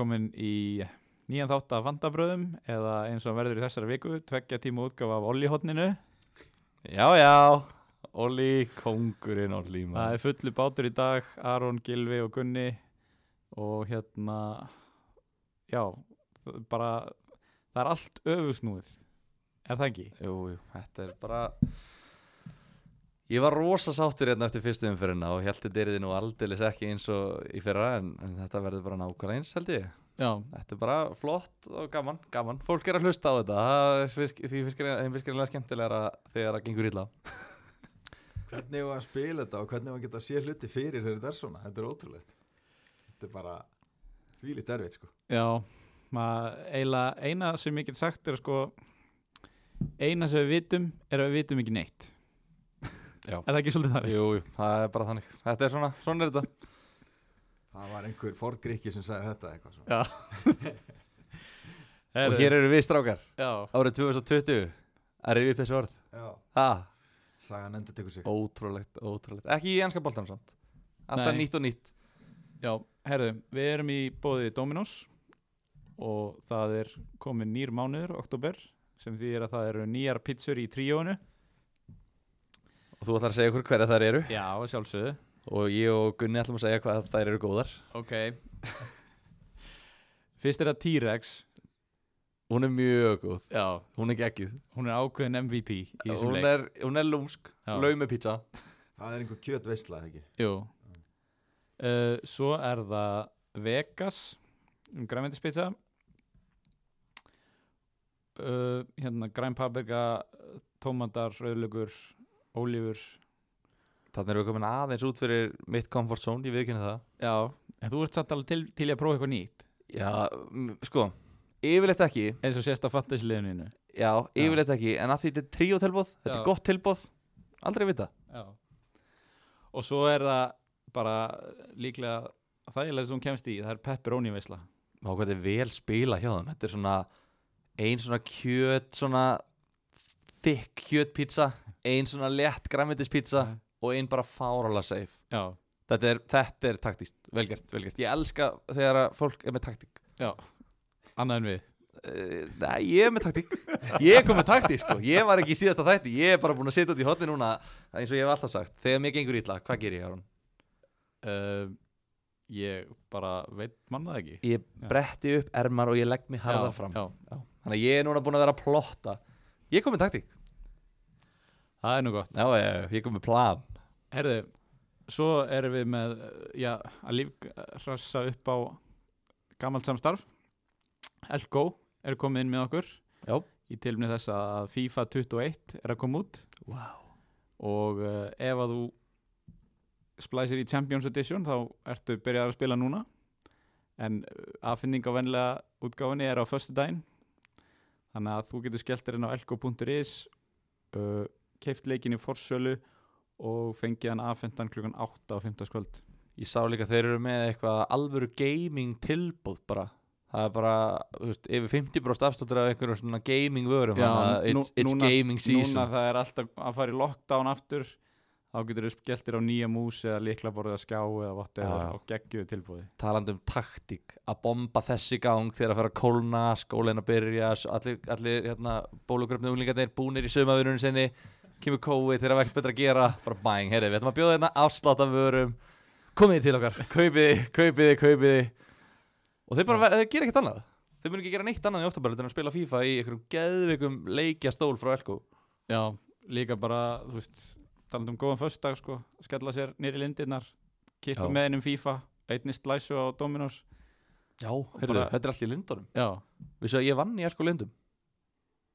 velkomin í nýjan þátt af Vandabröðum eða eins og verður í þessari viku, tveggja tíma útgáfa af Ollihotninu. Já, já, Olli, kongurinn Olli Það maður. er fullu bátur í dag, Aron, Gilvi og Gunni og hérna, já, það bara, það er allt öfusnúið, er það ekki? Jú, jú, þetta er bara Ég var rosa sáttur hérna eftir fyrstu umfyrirna og held þetta er þið nú aldeilis ekki eins og í fyrra en, en þetta verður bara nákvæmlega eins held ég. Já, Þetta er bara flott og gaman, gaman. Fólk er að hlusta á þetta, það er fisk, því fiskir, þeim fiskir skemmtilegra þegar það gengur illa. Hvernig var að spila þetta og hvernig var að geta að sé hluti fyrir þegar þetta er svona, þetta er ótrúlegt. Þetta er bara þvílít erfitt sko. Já, eiginlega, eina sem ég get sagt er sko, eina sem við vitum er að við vitum ekki neitt. Já. Er það ekki svolítið þannig? Jú, jú, það er bara þannig. Þetta er svona, svona er þetta. Það var einhver forgrikki sem sagði þetta eitthvað svona. Já. Og hér eru við strákar, Já, árið 2020 að rifja upp þessu orð. Já, ah. sagan endur tekur sig. Ótrúlegt, ótrúlegt. Ekki í ennska boltanum samt. Alltaf nýtt og nýtt. Já, herðu, við erum í bóði Dominos og það er komin nýr mánuður, oktober, sem þýðir að það eru nýjar pizzur í tríónu. Og þú ætlar að segja okkur hverja þær eru Já, að sjálfsögðu. Og ég og Gunni ætlum að segja hvað þær eru góðar Ok. Fyrst er það T-Rex. Hún er mjög góð Já, Hún er geggjuð hún er ákveðin MVP í þessum Hún leik. er, hún er lúmsk Já. Laumepizza Það er einhver kjöt veistla, ekki? Jú. Uh, svo er það Vegas, um græmentispizza. Uh, hérna græn paprika, tómatar, rauðlugur, ólífur, Þannig erum við komin aðeins út fyrir mitt comfort zone Ég viðkynna það. Já, en þú ert samt alveg til, til að prófa eitthvað nýtt. Já, sko Yfirleitt ekki. Eins og sést á fantasy-liðinu Já, yfirleitt ekki En að því þetta er tríó tilbóð Þetta er gott tilbóð Aldrei vita. Já. Og svo er það bara líklega þægilega sem hún kemst í það er pepperoni veisla Má hvað þetta er vel spila hjá þeim. Þetta er svona Ein svona kjöt Svona Þykk kjötpizza Ein svona létt græmitispizza Og ein bara fáralega safe. Já, Þetta er, þetta er taktíst, velgert, velgert Ég elska þegar að fólk er með taktík. Já. Annað en við. Uh, Nei, ég er með taktík. Ég kom með taktík, sko. Ég var ekki í síðasta þætti. Ég er bara búin að setja út í hotni núna eins og ég hef alltaf sagt. Þegar mér gengur ítla, hvað gerir ég, Aron? uh, Ég bara veit mann það ekki. Ég bretti upp ermar og ég legg mig harðar Já, fram. já. Þannig að ég er núna búin að vera að plotta. Ég kom með taktík Það er nú gott. Já, ég, ég kom með plan. Herðu, svo erum við með já, að lífrassa upp á gamalt samstarf Elko er komið inn með okkur Já. í tilmni þess að FIFA 21 er að koma út. Wow. og uh, ef að þú splæsir í Champions Edition þá ertu byrjað að spila núna. En uh, affinning á venlega útgáfinni er á föstu daginn þannig að þú getur skellt þér inn á elko.is uh, keift leikin í forsölu og fengið hann afhentan klukkan 8 á 15 skvöld Ég sá líka að þeir eru með eitthvað alvöru gaming tilbúð bara. Það er bara, þú veist, yfir 50% afstáttur af einhverjum svona gaming vörum Já, að it's, it's núna- gaming season. núna það er alltaf að fara í lockdown aftur þá getur þú skellt þér á nýja mús eða líklaborð eða skjá eða já. á geggjuðu tilbúði talandi um taktík að bomba þessi gang þegar að fara að kólna, skólinn að byrja allir, allir hérna, bólugröfni unglingarnir búnir í sömavinnunum sinni kemur COVID það er ekkert betra að gera. Bara bang, heyrðu, við ætlum að bjóða hérna afslátt af vörum komið til okkar, kaupið þið kaupið þið, kaupið þið. Og þeir bara, þeir gera ekkert annað. Þeir mun ekki gera neitt annað í oktober en að spila FIFA í einhverjum geðvikum leikjastól frá Elko. Já, líka bara, þú veist, talandi um góðan föstudag, sko, skella sér nýri lindirnar, Já. með hennum FIFA, einnig slæsu á Dominos. já, heyrðu, bara- þetta er allt í lindunum. Já, vissu að ég vann í Elko lindum?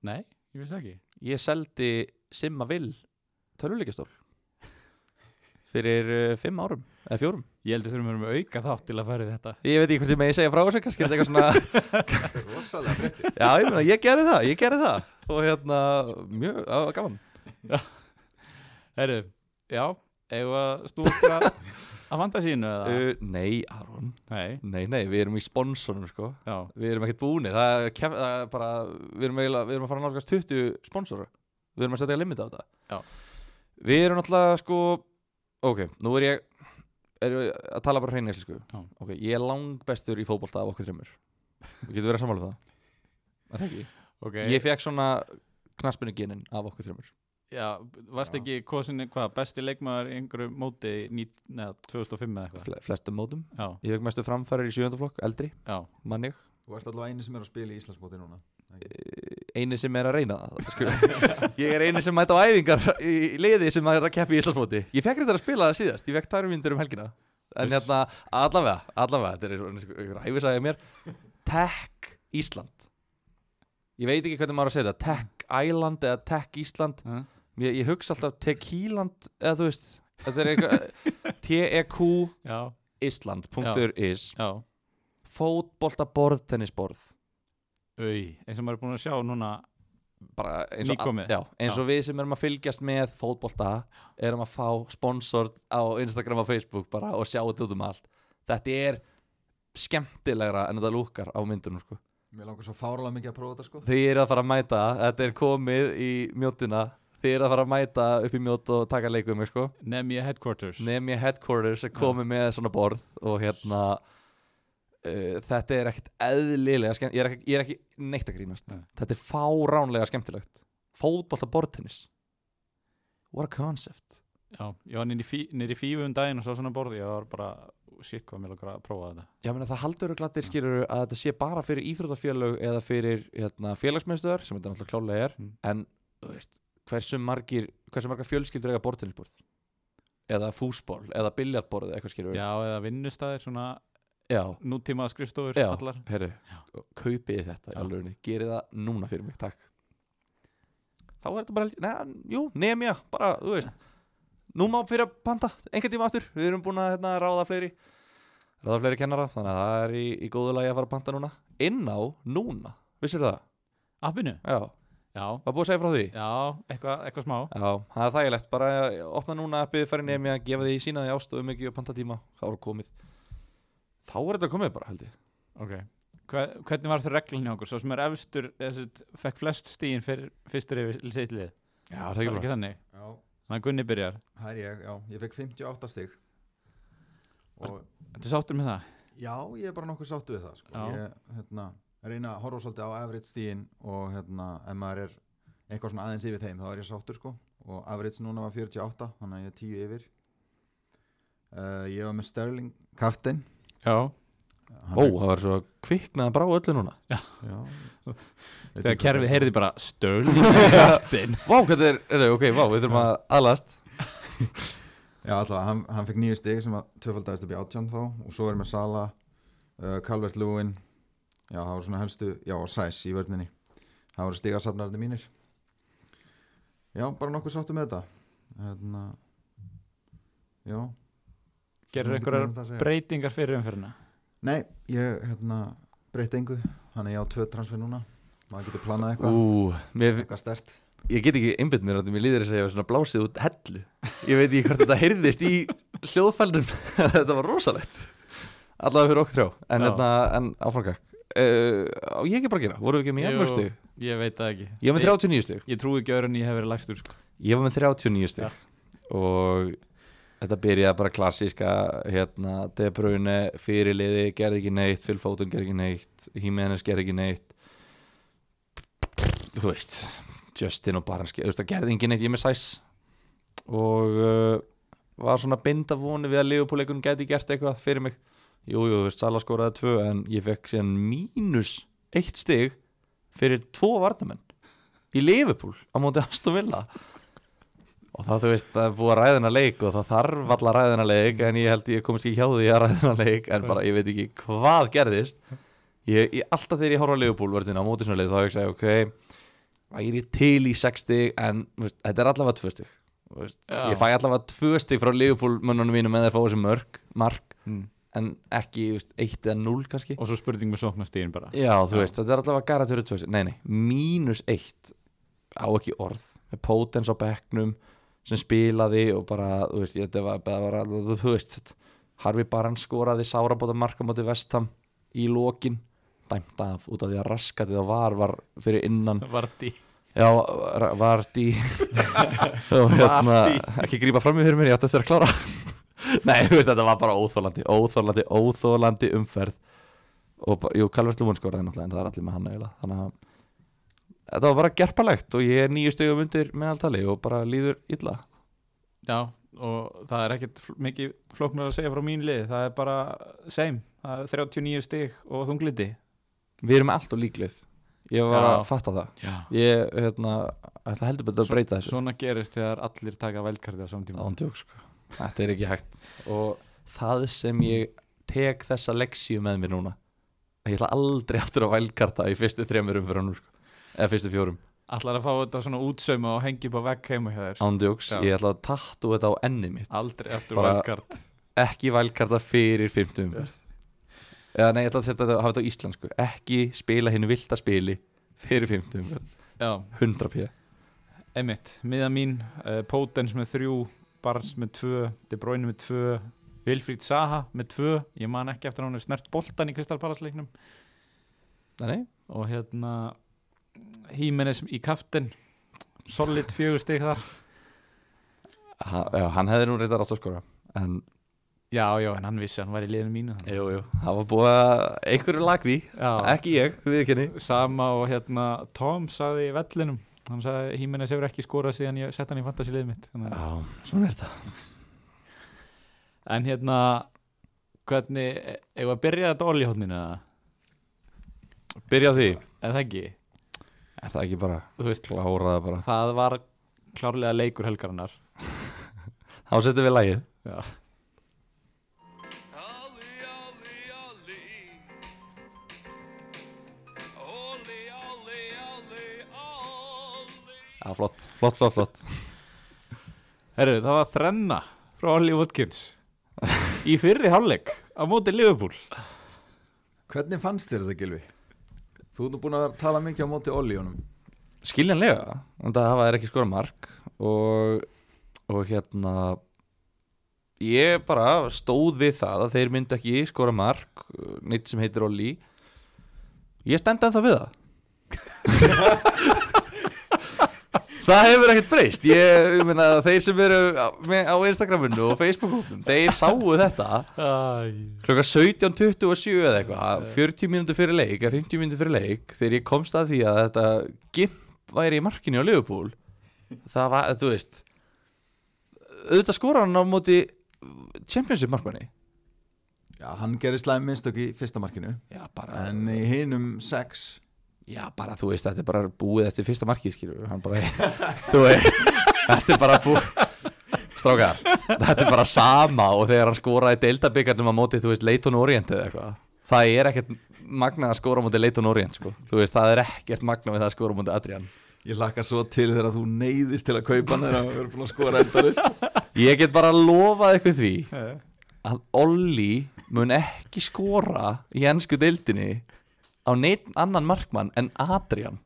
Nei, ég vissi ekki. ég seldi Simma Vill töluleikjastól fyrir uh, fimm árum eða fjórum. Ég heldur þurfum að vera með auka þátt til að fara í þetta. ég veit ekki hvort ég megi segja frá þessu kannski er þetta eitthvað svona Rosalega frétti já ég meina ég gerði það ég gerði það. Og hérna mjög á, gaman. Herru, já, eigum við að stúka að fantasínu eða? uh, nei Aron. Nei, nei nei við erum í sponsorum sko. Já, við erum ekkert búinir það er, kef, það er bara við erum, eiginlega, við erum að fara að nálgast 20 sponsora við erum að setja limit á þetta. Já. við erum náttúrulega sko ok nú er ég erum við að tala bara hrein íslensku. Já. ok, ég er langbestur í fótbolta af okkur þreymur getur verið að sammála um það? Er það ekki? okay. ég fekk svona knaspinu genin af okkur þreymur Já, varst Já. ekki kosin hvað, besti leikmaður í einhverju móti í ní- neða, 2005 eða eitthvað? Fle flestum mótum. Já, ég fekk mestu framfærir í sjöndaflokk, eldri, já, mann ég. Þú ert allavega eini sem er að spila í Íslandsmóti núna eini sem er að reyna það sko. ég er eini sem mæta á æfingar í liði sem er að keppi í Íslandsmóti. Ég fekk reyndar að spila það síðast, ég fekk tæru myndir um helgina. En hérna, allavega, allavega þetta er einhver æfisæði mér. Tech Ísland. Ég veit ekki hvernig maður að segja þetta Tech Island eða Tech Ísland. Ég, ég hugsa alltaf Techiland eða þú veist T-E-Q já, Ísland.is fótbolta borð, tennisborð Au, eins og maður er búin að sjá núna bara eins og, Nýkomið. já, eins og við sem erum að fylgjast með fótbolta erum að fá sponsor á Instagram og Facebook bara og sjá þetta út um allt þetta er skemmtilegra en þetta lúkar á myndunum sko. Mér langar svo fáralega mikið að prófa þetta sko þið eru að fara að mæta þetta er komið í mjótina þið eru að fara að mæta upp í mjót og taka leiku um mig sko. Nemja Headquarters Nemi Headquarters er komið með svona borð og hérna uh, þetta er ekkert eðlilega skemmt ég er ekki, ég er ekki neitt að grínast. Nei. þetta er fáránlega skemmtilegt. Fótbolta borðtennis. What a concept. Já, ég var í, fí, í fífu um daginn og svo svona borði Ég var bara, shit hvað mér langar að prófa þetta. Já, meni, það haldur glattir skilur að þetta sé bara fyrir íþróttafélög eða fyrir hérna, félagsmeðstöðar sem þetta náttúrulega klálega er. Mm. en veist, hversu margir hversu margar fjölskyldur eiga borðtennisborð? Eða fúsból eða biljartborð eða eitthvað skilur Já, eða vinnustæðir, svona nútíma skrifstofur Já. allar. heyrðu, kaupið þið þetta Já. gerið það núna fyrir mig, takk. Þá er þetta bara, neða, jú, nefnja bara, þú veist. Nú má fyrir að panta, einhvern tíma aftur. Við erum búin að hérna, ráða fleiri ráða fleiri kennara, þannig að það er í, í góðu lagi að fara að panta núna, inn á núna, vissir það? Appinu? Já, Já, var búið að segja frá því? já, eitthvað, eitthvað smá. Já, það er þægilegt, bara opna núna appið, í nefnja, gefa því sína því ástöðum ekki og panta tíma, þá er komið þá er þetta komið bara, held ég. Ok. Hva, Hvernig var það reglun hjá okkur? Svo sem er efstur, fekk flest stíðin fyrstur yfir sitt lið. Já, það er ekki þannig. Já, Þannig að Gunni byrjar. Það er ég, já. Ég fekk 58 stig. Og Þetta sáttur með það? já, ég er bara nokkuð sáttu við það sko. Ég hérna, reyna að horfa svolítið á average stíðin og hérna, ef maður er eitthvað svona aðeins yfir þeim þá er ég sáttur sko. Og average núna var 48 þannig að ég er 10 yfir. Uh, Ég var með Sterling Kaftin Já. Ó, það var svo kviknað bara á öllu núna. Já. Þegar kerfið heyrði bara Störling Captain Vá, hvað er, er það, ok, vá, við þurfum að aðlast. Já, alltaf, hann, hann fekk nýju stig sem var tvöfaldagist upp í átján þá og svo er með Sala, uh, Calvert Lewin. Já, það voru svona helstu já, og Sæs í vörninni. Það voru stigasafnarði mínir. Já, bara nokkuð sáttu með þetta. Hérna Já Gerður Ekki einhverjar breytingar fyrir umferðina? Nei, ég hérna breytti engu, þannig ég á tvö transfer núna. Maður getur planað eitthvað, eitthvað stert ég get ekki einbytt mér að mér líður þess að ég var svona blásið út hellu. Ég veit ekki hvort þetta heyrðist í hljóðfælnum Þetta var rosalegt. Allavega fyrir okkur þrjá. En, hérna, en áframgak uh, Á ég ekki bara gera, voru við ekki með Jú. jafnmörg stig? Ég veit það ekki. Ég var með 39 stig. Ég trúi ekki öðru en ég hef verið lægstur sko. Ég var með 39 stig. Og þetta byrjaði bara klassíska Hérna, De Bruyne fyrirliði Gerði ekki neitt, Foden gerði ekki neitt Jimenez gerði ekki neitt. Þú veist Justin og Barnes, þú veist, það gerði engin neitt Ég með sæs Og uh, var svona binda voni við að Leopold gæti gert eitthvað fyrir mig. Jú, jú, þú veist, Sala skoraði tvö En ég fekk síðan mínus Eitt stig fyrir tvo varnamenn Í Liverpool á móti Aston Villa Og það, þú veist, það er búið að ræðina leik og það þarf alla ræðina leik en ég held ég komist ekki hjá því að ræðina leik en bara ég veit ekki hvað gerðist. Ég, ég, alltaf þegar ég horfa á Leopold verðin á móti svona leik þá hugsa ég, ok væri ég til í 6 stig en þú veist, þetta er allavega 2 stig. Þú veist, Já. ég fæ allavega 2 stig frá Leopold mönnunum mínum en þeir fá þessi mörg mark mm. en ekki 1 eða 0 kannski. Og svo spurning með sóknastíðin bara. Já, þú veist, þetta er allavega garantur 2 stig. Nei, nei, mínus 1 á ekki orð Potens á bekknum sem spilaði og bara, þú veist, þetta var bara þú veist, Harfi Baran skoraði sárabóta marka móti vestam í lokin, dæmt af út af því að raskatið á var var fyrir innan, Vardí já, var og hérna, ekki grípa fram í fyrir mér, ég átti eftir að klára. Nei, þú veist, þetta var bara óþólandi Óþólandi, óþólandi umferð. Og, jú, Calvert Lúin skoraði náttúrulega En það er allir með hann eiginlega. Þannig að Þetta var bara gerpalegt og ég er nýju stegum undir meðaltali og bara líður illa. Já, og það er ekkert mikið flóknar að segja frá mín lið Það er bara same, það er 39 stig og þunglindi. Við erum alltaf líklið. Ég var Já. að fatta það. Já. Ég, hérna, heldur betur að breyta þessu. Svona gerist þegar allir taka velkardi á samtíma Ándjók, sko. Þetta er ekki hægt. Og það sem ég tek þessa leksíu með mér núna Ég ætla aldrei aftur að vælkarta í fyrstu þremur umfyrir sko. Eða fyrstu fjórum. Allar að fá þetta svona útsauma og hengi upp á vegg heima hjá þér? Ándjóks, ég ætla að tattu þetta á enni mitt. Aldrei eftir velkart Ekki vælkarta fyrir fymtu umfyrir Eða nei, ég ætla að setja þetta, hafa þetta á íslensku. Ekki spila hinn vilda spili fyrir fymtu umfyrir Já, 100 p. Einmitt, miða mín uh, Potens með þrjú, Barnes með tvö De Bruyne með tvö Vilfríd Saha með tvö. Ég man ekki eftir að hún er snert boltan í Kristalpalasleiknum Nei, nei. Og hérna Hímenes í kaftin. Solid fjögur stig þar. Ha, já, Hann hefði nú reyndar átt að skora En, Já, já, en hann vissi hann var í liðinu mínu jú, jú Það var búið að einhverju lag því Já, Ekki ég, við ekki sama og hérna Tom sagði í vellinum. Hann sagði Hímenes hefur ekki skorað síðan ég sett hann í fantasy liðið mitt. Þannig, Já, svona er þetta en hérna hvernig, við að byrja þetta orli hótninu eða? Byrja því. Eða það ekki, Er það ekki bara þú veist kláraða bara? það var klárlega leikur helgarinnar. Þá setjum við lagið. Já. Já, flott, flott, flott, flott. Herru, það var þrenna frá Ollie Watkins í fyrri hálfleik á móti Liverpool. Hvernig fannst þér þetta Gilvi? Þú ert nú búin að að tala mikið á móti Olli honum Skiljanlega, en það hafa þær ekki skora mark og, og hérna ég bara stóð við það að þeir myndu ekki skora mark neitt sem heitir Olli ég stend ennþá við það það hefur ekkert breyst. Ég, ég meina þeir sem eru á, á Instagraminu og Facebookópum þeir sáu þetta klokka 17.27 eða eitthvað 40 mínútur fyrir leik eða 50 mínútur fyrir leik þegar ég komst að því að þetta gimp væri í markinu á Liverpool það var, þú veist auðvitað skora hann á móti Championship markmanni. Já, hann gerir slæm mistök í fyrsta markinu. Já, bara, En í hinum sex já, bara þú veist þetta er bara búið eftir fyrsta markið þú veist þetta er bara búið. Strákar, þetta er bara sama og þegar hann skoraði deildabyggarnum á móti þú veist, Leighton Orient eða eitthvað. Það er ekkert magnað að skora á móti Leighton Orient sko. þú veist, það er ekkert magnað við það að skora á móti Adrian. Ég lakka svo til þegar þú neyðist til að kaupa hann þegar hann verður búin að skora endalist ég get bara lofað eitthvað því að Olli mun ekki skora í ennsku deildinni á neitt annan markmann en Adrian.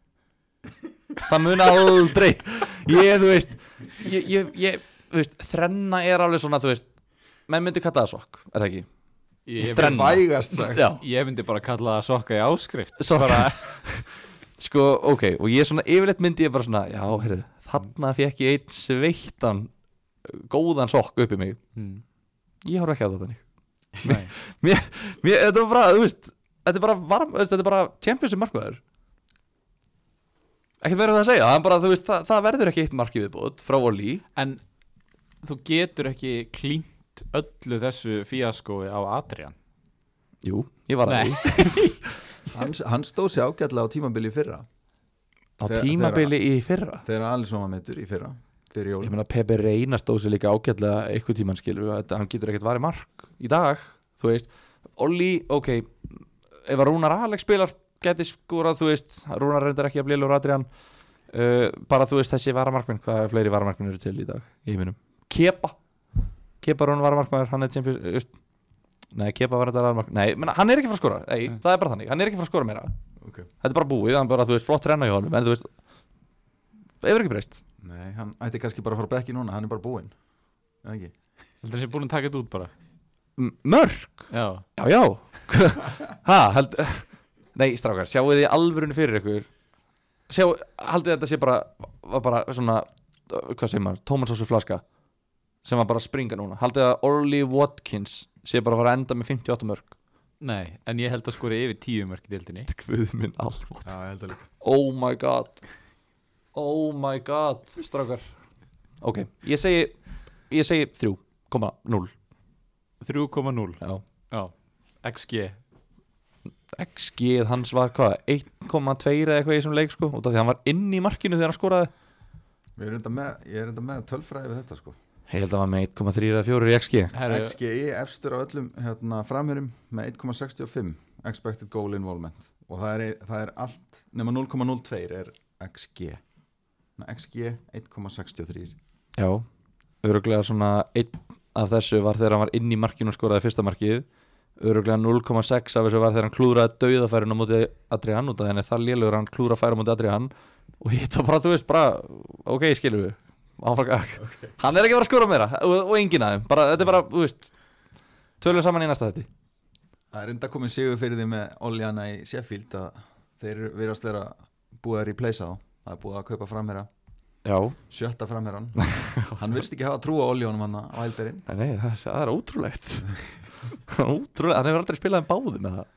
Það mun aldrei. Ég, þú veist ég, ég, ég, þú veist, þrenna er alveg svona, þú veist menn myndi kalla það sokk, er það ekki? Ég, myndi bara kalla það sokka í áskrift. Sokka. Sko, ok, og ég svona yfirleitt myndi ég bara svona, já, heyrðu þarna fekk ég einn sveittan góðan sokk upp í mig. Mm. ég horf ekki á það þannig. Mér, mér, þetta var bara, þú veist þetta er bara, varm, þetta er bara championship markmaður. Ekkert um það að segja. Það, bara, veist, það, það verður ekki eitt markið viðbútt frá Oli en þú getur ekki klínt öllu þessu fíaskói á Adrian. Jú, ég var að því. Hann, hann stóð sér ágætlega á tímabili í fyrra. Á Þegar- tímabili í fyrra? Þegar Alisson var meittur í fyrra Fyrir ég meina Pepe Reina stóð sér líka ágætlega eitthvað tíman skilur, þetta, hann getur ekkert varið mark í dag, þú veist. Oli, ok ef að Rúnar Alex spilar geti skorað, þú veist, Rúnar reyndar ekki að blíla úr Adrian. Uh, bara þú veist þessi varamarkminn, hvað er fleiri varamarkminn eru til í dag í heiminum, Kepa. Kepa Rúnar varamarkminn, hann er champions, just, nei, Kepa var þetta varamarkminn, nei, menna, hann er ekki fara að skora. Nei, Nei. það er bara þannig, hann er ekki fara að skora meira. Ok. þetta er bara búið, hann bara, þú veist, flott renna í honum en þú veist, hefur ekki breyst. Nei, hann ætti kannski bara að fara bekki núna Hann er bara búinn mörg Já, Já, já. Ha, held Nei, strákar, sjáu þið alvörunni fyrir ykkur? Sjáu, haldið þetta sé bara var bara svona, hvað segir maður Tómansósu flaska sem var bara að springa núna. Haldið að Orly Watkins sé bara að fara að enda með 58 mörg Nei, en ég held að skori yfir tíu mörg í dildinni Guð minn alveg Já, ég held að líka. Oh my god. Oh my god Strákar. Ok, ég segi Ég segi 3,0 3,0 Já. Já, XG XG hans var hvað 1,2 eða eitthvað í þessum leik sko út af því að hann var inn í markinu þegar hann skoraði. Ég er enda með, ég er enda með tölfræði við þetta sko. Ég held að hann var með 1,3 eða 4 í XG Herru, XGI efstur á öllum hérna, framherjum með 1,65 expected goal involvement. Og það er, það er allt nema 0,02 er XG XG 1,63 Já Öruglega svona einn af þessu var þegar hann var inn í markinu og skoraði fyrsta markið. Öruglega 0,6 af þessu var þegar hann klúraði dauðafærinu á móti Adrian út af henni. Það lélugur hann klúra færa á móti Adrian. Og ég þá bara, þú veist, bara ok, skilur við. Okay. hann er ekki fara að skora meira. Og, og enginn af þeim, bara, þetta er bara, þú veist tölum saman í næsta þetta Það er enda komin sigur fyrir því með Oljana í Sheffield að þeir virðast vera búið að replacea þá það er búið að kaupa framherja Já, sjötta framherjan hann virðist ekki hafa trú á Oljónum hann á Eilberinn nei, það, er ótrúlegt. Ótrúlegt, hann hefur aldrei spilað en báði með það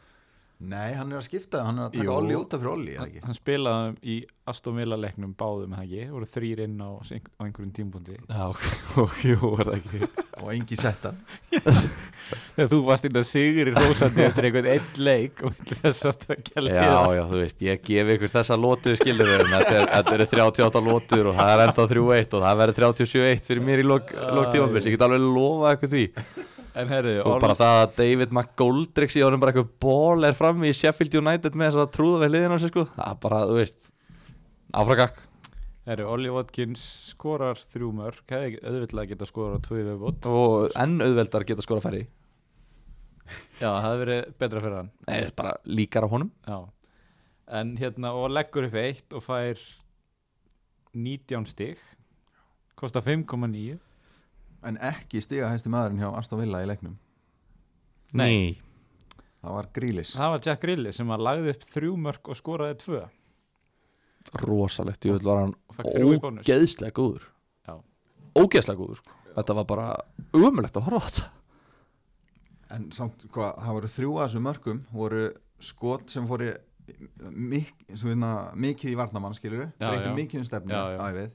Nei, hann er að skipta, hann er að taka. Olli út af fyrir Olli, eða hann, ekki? hann spilaði í Aston Villa leiknum báðum það ekki? Voru þrýr inn á, á einhverjum tímpundi Já, og jú, er það ekki? Og engi setta þegar þú varst inn að sigri rósandi eftir einhvern einn leik og þess að tvekja Já, já, þú veist, ég gef ykkur þessa lótu skilur en þetta er- eru 38 lótur og það er enda 3-1 og það verður 37-1 fyrir mér í lok, lok tímabils, ég get alveg lofa ykkur því en herru, og bara það að David McGoldrick honum bara eitthvað ból er frammi í Sheffield United með þess að trúða við hliðina á sig sko, það er bara, þú veist áfragak, herru, Ollie Watkins skorar þrjú mörg hefði auðvitað geta skorar tvö viðbútt og enn auðveldar geta skora færi já, það hefði verið betra fyrir hann. Nei, bara líkar á honum. Já, en hérna og leggur upp eitt og fær 19 stig. Kostar 5,9 En ekki stiga hæsti maðurinn hjá Aston Villa í leiknum Nei. Það var Grílis það var Jack Grilli sem að lagði upp þrjú mörg og skoraði tvö rosalegt, ég vil var hann og fekk þrjú í bónus ógeðslega góður Já. ógeðslega góður sko. þetta var bara umulegt að horfa á þetta En samt, hvað, það voru þrjú að þessu mörgum voru skot sem fóri mik svona, mikið í varnamann breytti já. mikið um stefnu Já, já. æfið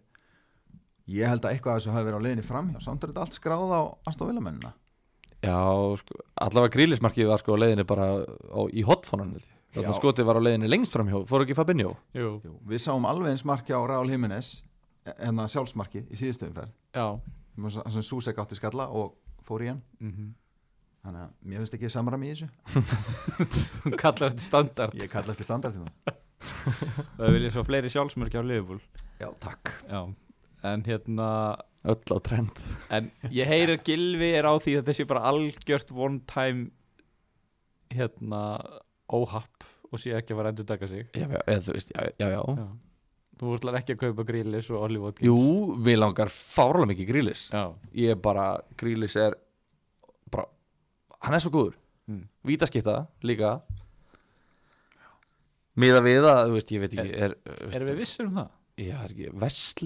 Ég held að eitthvað af þessu hafi verið á leiðinni framhjá. Samt er þetta allt skráð á Aston Villa mennina. Já, sko, allavega grílismarkið var sko á leiðinni bara á, í hotfónan þannig að skotið var á leiðinni lengst framhjá. Fór ekki Fabinho? Jú, Jú, Við sáum alveg eins marki á Raúl Jiménez hérna sjálfsmarki í síðustöðumferð já. Sem Susek átti skalla og fór í hann. Mm þannig að mér finnst ekki samræmi í þessu. Hún kallar þetta standard. Ég kalla eftir standardina það vilja svo fleiri sjálfsmörki á Liverpool. Já, takk. Já, en hérna öll á trend. en ég heyri að Gilvi er á því að þessi bara algjört one time hérna óhapp og sé ekki að að endur taka sig. Já, já, veist, já, já, já. þú ætlar ekki að kaupa grílis og Olive Watkins Jú, við langar fárlega mikið grílis já, ég bara, grílis er bara, hann er svo góður. Mm. vítaskitta líka. Miða við að, þú veist, ég veit ekki er, erum við vissir um það? Já, er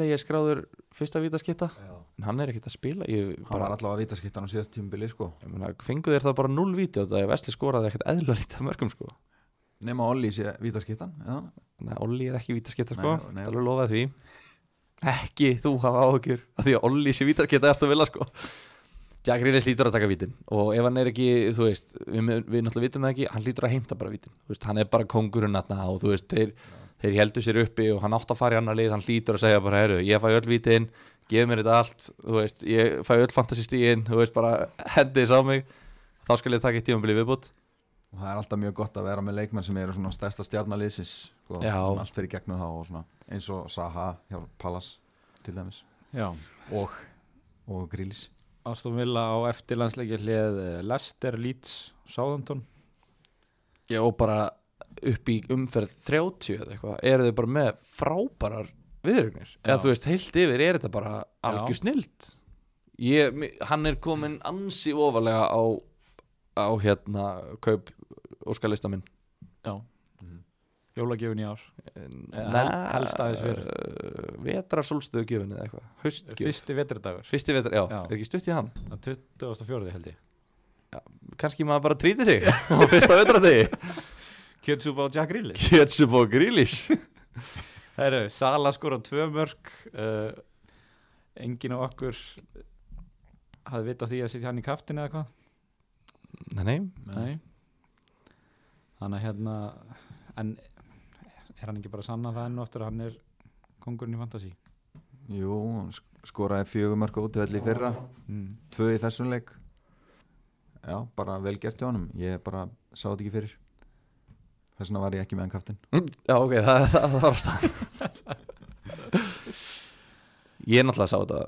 er skráður fyrsta vítaskitta, Já. en hann er ekkert að spila ég Hann bara, var allavega að vita skittan á síðast tímubili sko. Ég meina, fengu þér það bara 0 víti og það er Vestley skoraði ekkert eðla lítið mörgum sko. Nema Olli sé vita skittan eða? Nei, Olli er ekki vítaskitta sko. Það er alveg lofað því. Ekki þú hafa áhugjur Því að Olli sé vítaskitta eftir að vilja sko. Jack Reelis lítur að taka vítin Og ef hann er ekki, þú veist Við, við náttúrulega vitum það ekki, hann lítur að heimta bara vítin. Veist, Hann er bara kongurinn Og þú veist, þeir, þeir heldur sér uppi Og hann átt að fara í annar lið Hann lítur að segja bara, heyrðu, ég fæ öll vítin Gef mér þetta allt, þú veist Ég fæ öll fantasistíin, þú veist, bara Hendi þess á mig. Þá skal ég taka eitt tímabili viðbútt Og það er alltaf mjög gott að vera með leikmenn sem eru svona stærsta stjarnaliðsins sko, Já. sem allt fyrir gegnum þá og svona eins og Saha hjá Pallas til dæmis. Já, og, og Grílis Aston Villa á eftirlandsleikja hlið Leicester, Leeds, Southampton. Já, og bara upp í umferð 30 eða eitthvað, eru þau bara með frábærar viðrögnir eða Já. þú veist, heilt yfir er þetta bara algjör snild ég, hann er komin ansi ofalega á, á hérna kaup óskalista minn. Já, jólagjöfun í ár. Helst aðeins fyrr. Vetrar sólstöðu gjöfun eða eitthvað. Haustgjöf fyrsti vetradagur Fyrsti vetrar, já, Já. er ekki stutt í hann? Á 24. held ég. Kannski maður bara tríti sig á fyrsta vetradegi kjötsúpa á Jack Grealish. Kjötsup og grílis Herru, Sala skora tvö mörg uh, enginn á okkur hafði vitað því að sitja hann í kaftin eða hvað? Nei, nei, Nei. Þannig að hérna en er hann ekki bara sannan það enn og aftur að hann er kongurinn í fantasy? Jú, sk- skoraði fjögur mörg útvöld í fyrra. Mm. Tvö í þessum leik. Já, bara vel gert hjá honum. Ég bara sá þetta ekki fyrir Þess vegna var ég ekki með hann kaftin já ok, það, það, það var að stað Ég náttúrulega sá þetta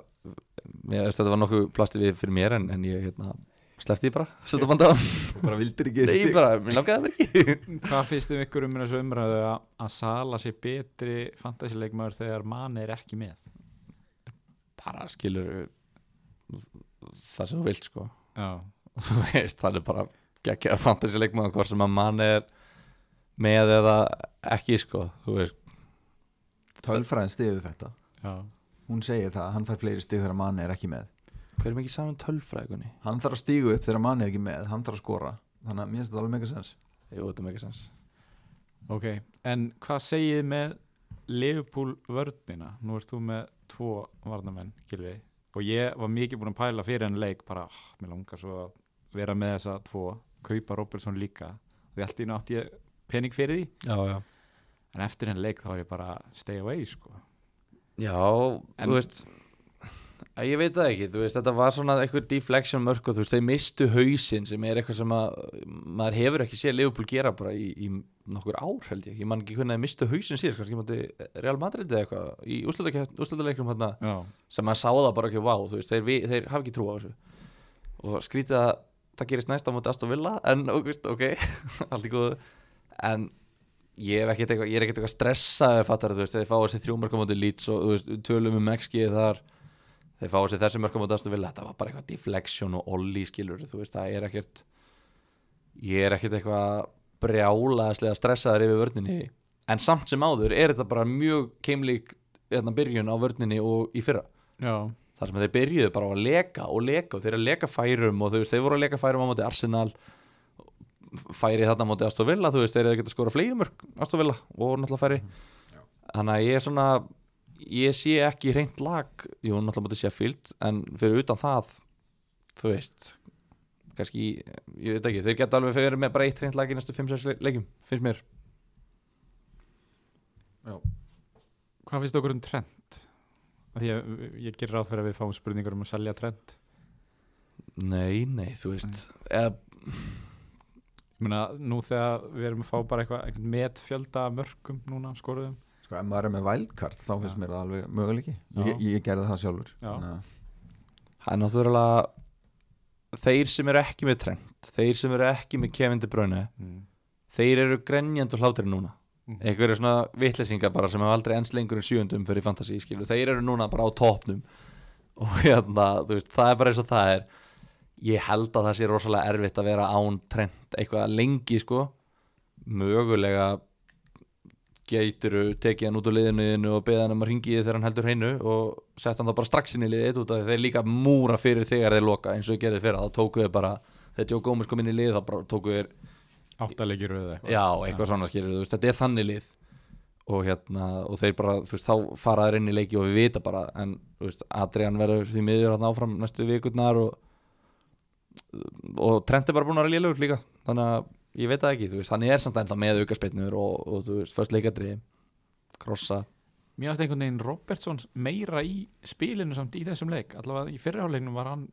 Mér, veist, Þetta var nokkuð plasti við fyrir mér en, en ég hérna, slefti því bara Setta banda á Bara vildir ekki Nei, bara, mér langaði það ekki Hvað finnst um ykkur um þessu umræðu að, að Sala sé betri fantasy leikmaður þegar mann er ekki með? Bara skilur það sem þú vilt sko. Já, þú veist, það er bara geggja fantasy leikmaður hvort sem að mann er með eða ekki sko, Tölfræðin stiðu þetta. Já. Hún segir það, að hann fær fleiri stig þegar manni er ekki með. Hver er mikið saman tölfræðingunni? Hann þarf að stígu upp þegar manni er ekki með Hann þarf að skora. Þannig að mér finnst þetta alveg mega sens. Jú, þetta er mikið sens. Ok, en hvað segið með Liverpool vörnina? Nú ert þú með tvo varnamenn, Gilvi og ég var mikið búin að pæla fyrir en leik bara, oh, mér langar svo að vera með þessa tvo, kaupa Robertson líka. Ég allt í nátt ég pening fyrir því. Já, já. En eftir en leik þá var ég bara stay away sko. Já, En- þú veist að Ég veit það ekki, þú veist, þetta var svona eitthvað deflection mörk og þú veist, þeir mistu hausinn sem er eitthvað sem að maður hefur ekki séð Liverpool gera bara í, í nokkur ár held ég, ég man ekki hvernig þeir mistu hausinn síðast, kannski mátti Real Madrid eða eitthvað í úrslutaleiknum hérna Já, sem maður sá það bara ekki, vá, þú veist, þeir, vi- þeir hafa ekki trú á þessu. Og skrítið að það gerist næst á móti Aston Villa en ok, allt í góðu en ég, hef ekkert eitthvað, er eitthvað stressaður fattar þú veist, þeir fá þessi þrjú mörgum móti Leeds og tölum um XG þar. Þeir fá þessi þessi mörgum móti Aston Villa. Þetta var bara eitthvað deflection og ollie skilur veist, það er ekkert ég er ekkert eitthvað brjálaðislega stressaður yfir vörninni. En samt sem áður er þetta bara mjög keimlík hérna, byrjun á vörninni og í fyrra. Já, þar sem þeir byrjuðu bara að leka og leka og þeir að leka færum og veist, þeir voru að leka færum á móti Arsenal færi þarna á móti Aston Villa þú veist, þeir eru að geta skora fleiri mörg Aston Villa og náttúrulega færi. Þannig að ég er svona ég sé ekki reynd lag jú, náttúrulega móti Sheffield en fyrir utan það þú veist kannski, ég veit ekki, þeir geta alveg fyrir með bara eitt reynd lag í næstu 5-6 leikjum finnst mér. Hvað finnst okkur um trend? Því að ég gerir ráð fyrir að við fáum spurningar um að selja trend nei, nei, þú veist eða, Ég meina, nú þegar við erum að fá bara eitthvað, eitthvað met fjölda mörgum núna, skoruðum. Sko, ef maður er með wildcard þá finnst Já. mér það alveg möguleiki. Ég, ég gerði það sjálfur. Það er náttúrulega þeir sem eru ekki með trend þeir sem eru ekki með Kevin De Bruyne mm. þeir eru grenjandi og hlátur núna. Mhm. einhverju svona vitleysingar bara sem hafa aldrei ens lengur en sjöundum fyrir fantasy skilur þeir eru núna bara á topnum og hérna, þú veist, það er bara eins og það er ég held að það sé rosalega erfitt að vera án trend eitthvað lengi sko. Mögulega geitur tekið hann út úr liðinu og beða hann um að ringi þið þegar hann heldur hreinu og sett hann þá bara strax inn í liðið út af því þeir líka múra fyrir þegar þeir loka eins og þeir gerði fyrir þá tóku þeir bara þegar Joe Gómez kom inn í liðið þá bara tóku þeir áttalegir röð eitthvað. Já, eitthvað svona skilur þú veist, þetta er þannig lið. Og hérna, og þeir bara þú veist, þá fara þeir inn í leiki og við vita bara en, þú veist, Adrian verður því miður hérna áfram næstu vikurnar og og Trent er bara búin að vera lélugur líka. Þannig að ég veit það ekki, þú veist, hann er samt ennþá með aukaspeinnur og, og þú veist, först leikadri krossa, Mér finnst einhvern veginn Robertson meira í spilinu samt í þessum leik. Allavega í fyrirháleiknum var hann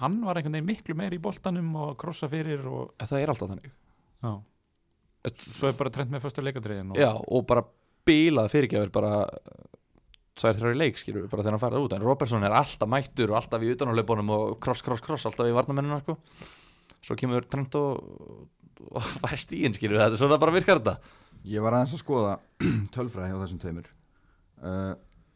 hann var einhvern veginn miklu meira í boltanum og krossa fyrir og það er alltaf þannig. Já. svo er bara trend með fyrsta leikadriðin og, já, og bara bílað fyrirgjafir bara tvær þrjári leik, skilur við, bara þegar hann farið út. En Robertson er alltaf mættur og alltaf í utanálaupunum og kross, kross, kross, alltaf í varnamennina sko. svo kemur Trent og, og fær stíðin, skilur við, þetta er svona bara virkar þetta. Ég var aðeins að skoða tölfræði hjá þessum tveimur. Uh,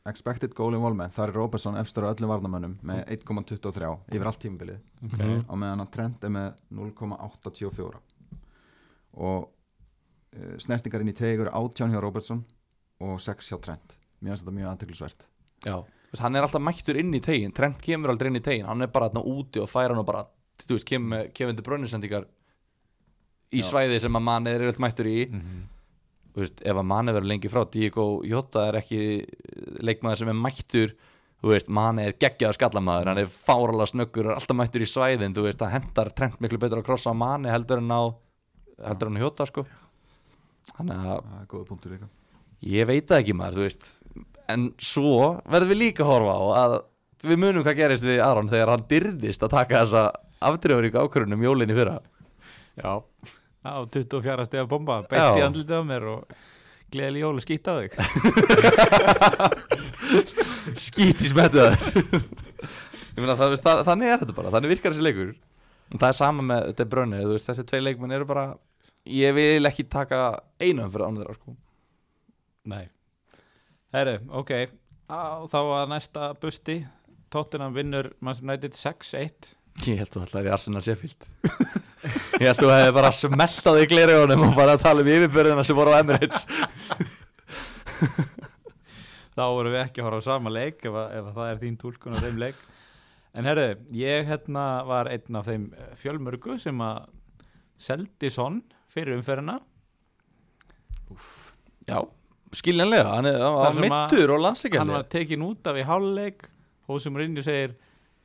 Expected goal involvement Þar er Robertson efstur á öllum varnamönnum með 1,23 yfir allt tímabilið. Ok. Mhm. á meðan að Trent er með 0,84 og uh, snertingar inn í tegur átján hjá Robertson og sex hjá Trent mér finnst þetta mjög aðteklisvert Já, veist, hann er alltaf mættur inn í tegin Trent kemur aldrei inn í tegin, hann er bara þarna úti og færa hann og bara, þú veist, kemur með kefindi brönnusendingar í Já. svæði sem að manni er eitthvað mættur í. Mhm. þú veist, ef að manni verður lengi frá Diego Jota er ekki leikmaður sem er mættur. Manni er geggjaður skallamaður. Hann er fáralega snöggur, er alltaf mættur í svæðin. Þú veist, það hendar Trent miklu betur að krossa manni heldur en á heldur en á Jota, sko. Að það er líka. Ég veit það ekki maður, þú veist En svo verðum við líka að horfa á að við munum hvað gerist við Aron þegar hann dyrðist að taka þessa afdreifuríku ákvörunum jólinni fyrra. Já, á 24 stegar bomba Beitt í andlitið á mér og Gleðileg jóli skýta á þig. Skít í smettu það Ég meina það, veist, það, þannig er þetta bara, þannig virkar þessi leikur. Það er sama með þetta brönni þú veist, þessi tvei leikmenn eru bara ég vil ekki taka einu fyrir ánum þeirra sko. Nei Herru, ok. Á, Þá að næsta busti. Tottenham vinnur Manchester United 6-1 Ég held þú ætlaðir í Arsenal Sheffield. Ég held þú hefði bara smelt á því glerjónum og bara að tala um yfirbyrðina sem voru á Emirates. Þá vorum við ekki að horfa á sama leik ef, að, ef að það er þín túlkun á þeim leik. En herru, ég hérna var einn af þeim eh, fjölmörgu sem að seldi sonn fyrir umferðina. Já, skiljanlega, hann er hann var sem að- mittur og hann landsleikjandi var tekin út af í hálfleik Hósum Rinju segir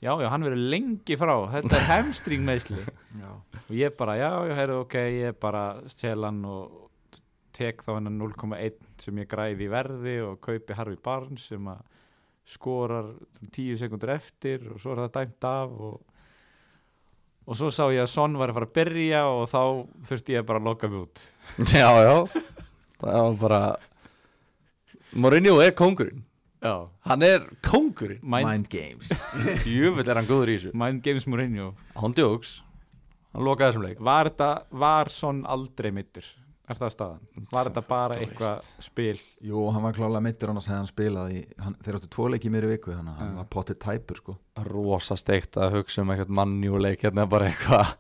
já, já, hann verður lengi frá þetta er hamstring meðsli já. og ég bara, já, já, heyrðu, ok ég bara sel hann og tek þá hennan 0,1 sem ég græði í verði og kaupi Harfi Barnes sem að skorar 10 sekundur eftir og svo er það dæmt af og, og svo sá ég að Son var að fara að byrja og þá þurfti ég bara að loka mig út. Já, já. Það var bara Mourinho er kóngurinn. Já, Hann er kóngurinn. Mind, Mind Games. Jöfull er hann góður í þessu. Mind Games Mourinho. Hann djóks. Hann lokaði þessum leik. Var þetta, var Son aldrei mittur er það staðan? Var þetta bara eitthvað spil? Jú, hann var klálega meittur annars hefði hann spilað í, hann, þeir áttu tvo leiki mér í viku þannig að hann var potið tæpur sko. Rosa steikt að hugsa um eitthvað mannjúleik Hérna bara eitthvað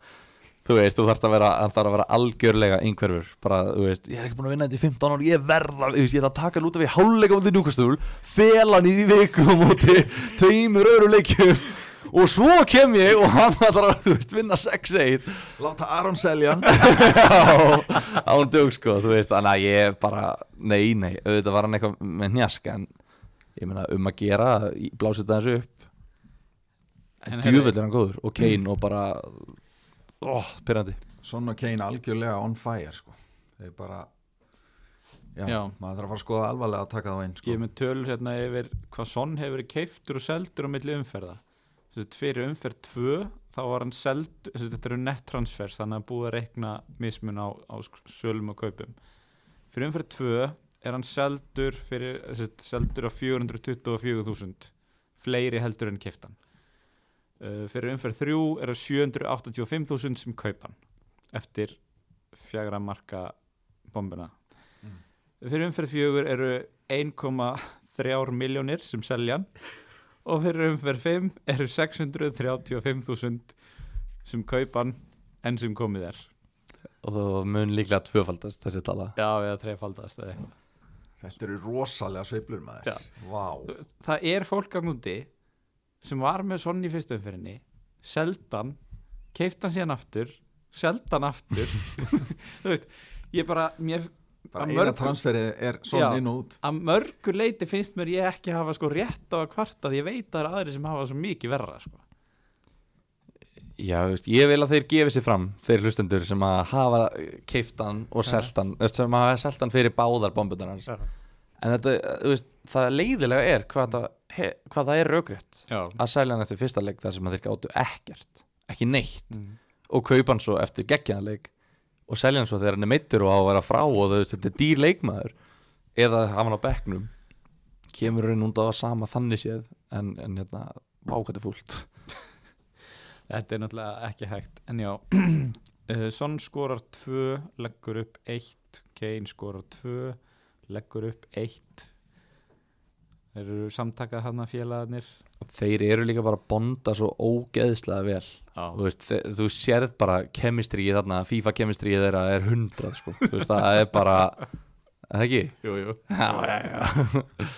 Þú veist, þú þarft að vera, hann þarf að vera algjörlega einhverfur, bara, þú veist, ég er ekki búin að vinna þetta í 15 ár, ég verða, þú veist, ég ætla að taka hann út af í háluleika mútið njúkastúl, fela hann í því viku mútið tveimur öðru leikjum. Og svo kem ég og hann ætlar að, þú veist, vinna 6-1 Láta Aron selja hann. Já, án dög sko, þú veist, þannig að ég bara, nei, nei, auðvitað var hann eitthvað með njask, en ég meina um að gera, blásið það þessu upp, En djúvill er hann góður, og Kane og bara, ó, pyrrandi. Son og Kane algjörlega on fire sko. Þeir bara já, Já. maður þarf að fara að skoða alvarlega að taka þá einn Ég sko er með tölur hérna yfir hvað Son hefur verið keiftur og seldur á milli umferða. Sett, fyrir umferð 2 þá var hann seld sett, þetta eru net transfers þannig að búið að reikna mismun á, á sölum og kaupum. Fyrir umferð 2 er hann seldur fyrir, sett, seldur á 424.000 fleiri heldur en keiftan uh, fyrir umferð 3 er það 785.000 sem kaupan eftir fjagra marka bombuna Mm. fyrir umferð 4 eru 1,3 miljónir sem selja hann og fyrir umferð 5 eru 635.000 sem kaupan en sem komið er. Og það mun líklega tvöfaldast þessi tala. Já, eða eitthvað. Þetta eru rosalega sveiflur maður. Það er fólk að núti sem var með svona í fyrstu umferðinni seldan, keiftan síðan aftur seldan aftur þú veist, ég bara mér, bara Að eina mörgu- transferið er Já. Son inn og út að mörgu leiti finnst mér ég ekki hafa sko rétt á að kvarta því ég veit að það eru aðri sem hafa svo mikið verra sko. Já, þú veist, ég vil að þeir gefi sér fram þeir hlustendur sem að hafa keiftan og seltan sem hafa seltan fyrir báðar bombunar hans en þetta, þú veist, það leiðilega er hvað það, he, hvað það er raugrétt já, að selja hann eftir fyrsta leik þar sem þeir gátu ekkert ekki neitt. Mm. og kaupa hann svo eftir geggjanleik og selja hann svo þegar hann er meittur og á að vera frá og veist, þetta er dýr leikmaður. Eða hafa hann á bekknum. Kemur hann út á sama þannig séð en, en hérna, vákvæði fúlt. Þetta er náttúrulega ekki hægt. En já uh, Son skorar 2 leggur upp 1 Kane skorar 2 leggur upp 1 þeir eru samtakað hann að félagarnir. Þeir eru líka bara að bonda svo ógeðslega vel. Þú veist, þú sérð bara kemistríið þarna, FIFA kemistríið þeirra er hundrað sko, þú veist, það er bara er það ekki? jú, jú. Já, já, já.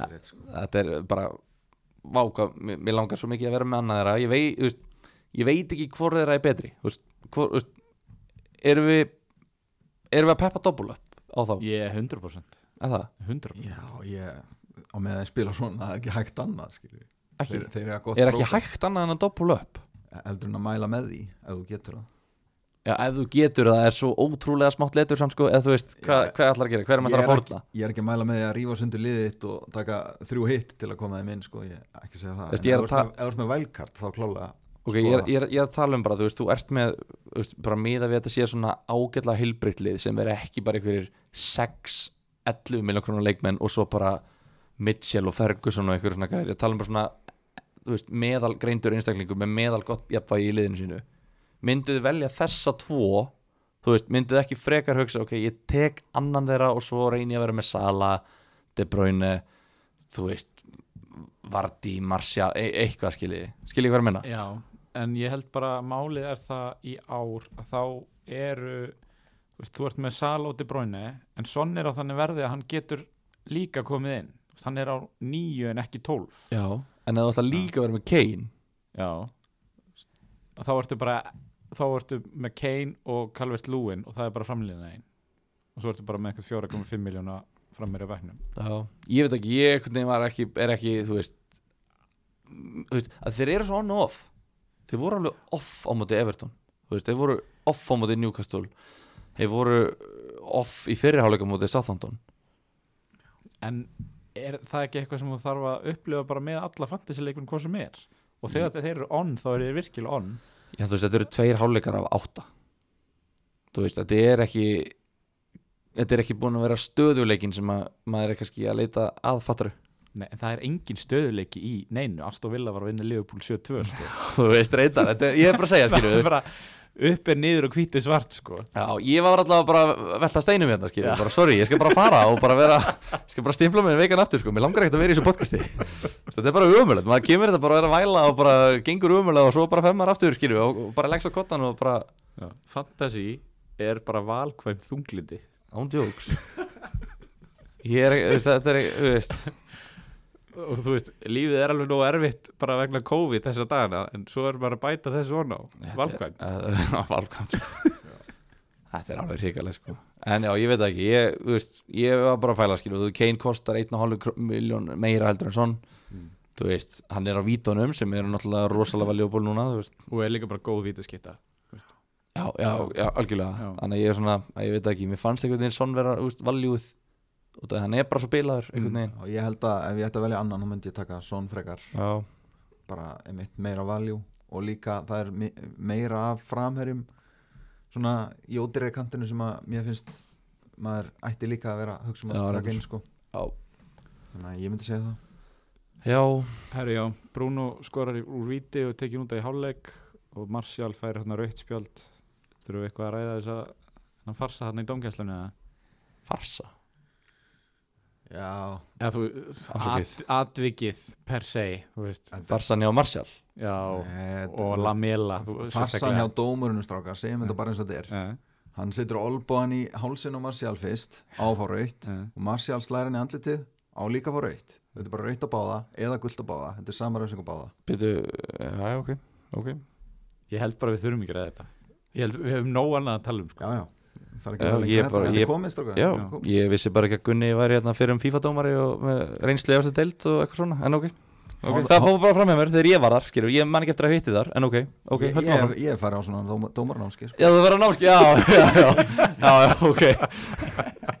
Þetta er bara váka, mér, mér langar svo mikið að vera með annað þeirra. Ég veit, þú veist, ég veit ekki hvort þeirra er betri. Hvor, erum við erum við að peppa doppul upp á þá, Ég er 100% er það? 100% Já, ég á með að spila svona það er ekki hægt annað. Ekki, þeir, þeir er ekki prógram. hægt annað en að doppul upp heldur en að mæla með því ef þú getur það já, ef þú getur það er svo ótrúlega smátt letur samt sko, eða þú veist, hvað, Já. hvað ætlar að gera hvað er maður að er ekki, fórna ég er ekki að mæla með því að rífa sundur liðið þitt og taka þrjú hitt til að koma þeim inn sko, ég ekki að segja það Veist, en ef er þú ert með- vælkart þá klálega Ok, ég er, ég, er, ég er að tala um bara, þú veist, þú ert með þú veist, bara miða við að þetta sé svona ágætlega heilbreytlið sem er ekki bara einhverjir 6-11 miljón krónar leikmenn og svo bara Mitchell og Ferguson og einhverjum svona gæri, ég tala um bara svona veist, meðal greindur einstaklingum með meðal gott jafnvægi í liðinu sínu. Mynduð þið velja þessa tvo þú veist, mynduð þið ekki frekar hugsa ok, ég tek annan þeirra og svo reyni ég að vera með Sala, De Bruyne þú veist Vardí, Martial, e eitthvað skilji. Skilji hvað er að menna? Já, en ég held bara málið er það í ár að þá eru þú, veist, þú ert með Sal og De Bruyne en Son er á þannig verði að hann getur líka komið inn hann er á nýju en ekki tólf. Já, en þú ætla líka að vera með Kane. Já. Þá ertu bara þá ertu með Kane og Calvert Lewin og það er bara framlýðina einn og svo ertu bara með eitthvað 4,5 miljóna frammeir í væknum Já, ég veit ekki, ég ekki, er ekki, þú veist, þú veist að þeir eru svo on og off. Þeir voru alveg off á móti Everton. Veist, þeir voru off á móti Newcastle. Þeir voru off í fyrirháleika móti Southampton. En er það ekki eitthvað sem þú þarf að upplifa bara með alla fantasy-leikun hvað sem er? Og þegar þeir eru on þá eru þeir virkilega on. Já, þú veist, þetta eru tveir háleikar af átta. Þú veist, þetta er ekki þetta er ekki búin að vera stöðuleikin sem að maður er kannski að leita aðfattaru Nei, en það er engin stöðuleiki í neinu. Aston Villa var að vinna Liverpool 7-2 sko. þú veist, reyndar, ég er bara að segja, skilju það bara upp er niður og hvítið svart sko. Já, ég var alltaf bara velta steinum hérna, skilju, bara sorry, ég skal bara fara og bara vera, ég skal bara stimpla mig veikan aftur, sko, mér langar ekkert að vera í þessu podcasti. Þetta er bara umöðulegt, maður kemur þetta bara að vera að væla og bara gengur umöðulega og svo bara femmar aftur, skilju, og, bara leggst á kottan og bara, Fantasy er bara valkvæm þunglindi. Án jokes ég er, þetta er, þú veist og þú veist, lífið er alveg nóg erfitt bara vegna COVID þessa dagana en svo er bara að bæta þessu svona á. Valkvæm uh, valkvæm þetta er alveg hrikaleg, sko. En já, ég veit ekki, ég, þú veist ég var bara að fæla, skilju, þú Kane kostar 1,5 miljón meira heldur en svon þú veist, hann er á vítunum sem eru náttúrulega rosalega valjúból núna, þú veist. Og er líka bara góð vítaskipta. Já, já, já, algjörlega. Þannig að ég er svona, að ég veit ekki. Mér fannst einhvern veginn svon vera, úst, valjúið út því hann er bara svo bilaður einhvern veginn. Og ég held að ef ég ætti að velja annan þá myndi ég taka Son frekar. Já, bara einmitt meira valjú og líka það er mi- meira af framherjum svona í ódýrari kantinu sem að mér finnst maður ætti líka að vera um Já, að reyndar. taka inn sko. Já, þannig að ég myndi segja það. Já. Herri já, Bruno skorar úr víti og tekið út í hálfleik og Martial fær hérna rautt spjald. Þurfum við eitthvað að ræða þess að hann farsa hann í domgæslunni eða? Farsa já, eða þú, Afsakið. at, atvikið per se, þú veist. Farsan hjá Nei, og Lamela farsan hjá dómurinu strákar segjum þetta bara eins og þetta er. Hann setur olbóðan í hálsin og Martial fyrst á að fá raut já. og Martial slæðir hann í andlitið á líka að fá raut þetta er bara raut á báða eða gult á báða. Þetta er sama rausing á báða. Býtu, já, ok, ok. Ég held bara við þurfum ekki að þetta. Ég held við höfum nóg annað að tala um sko. já, já, það er ekki Já, að ég lengra. bara- þetta ég- komið strákar Já, komið. ég vissi bara ekki að Gunni væri hérna fyrir um FIFA-dómari og með reynslu eftir deild og eitthvað svona, en ok, okay. Það fór bara fram með mér þegar ég var þar, skilur, ég man ekki eftir að hitti þar, en ok, ok, ég, áfram hef- ég farið á svona dómar, dómarnámski sko. Já, þú verður á námski, já, já, já, já, já, ok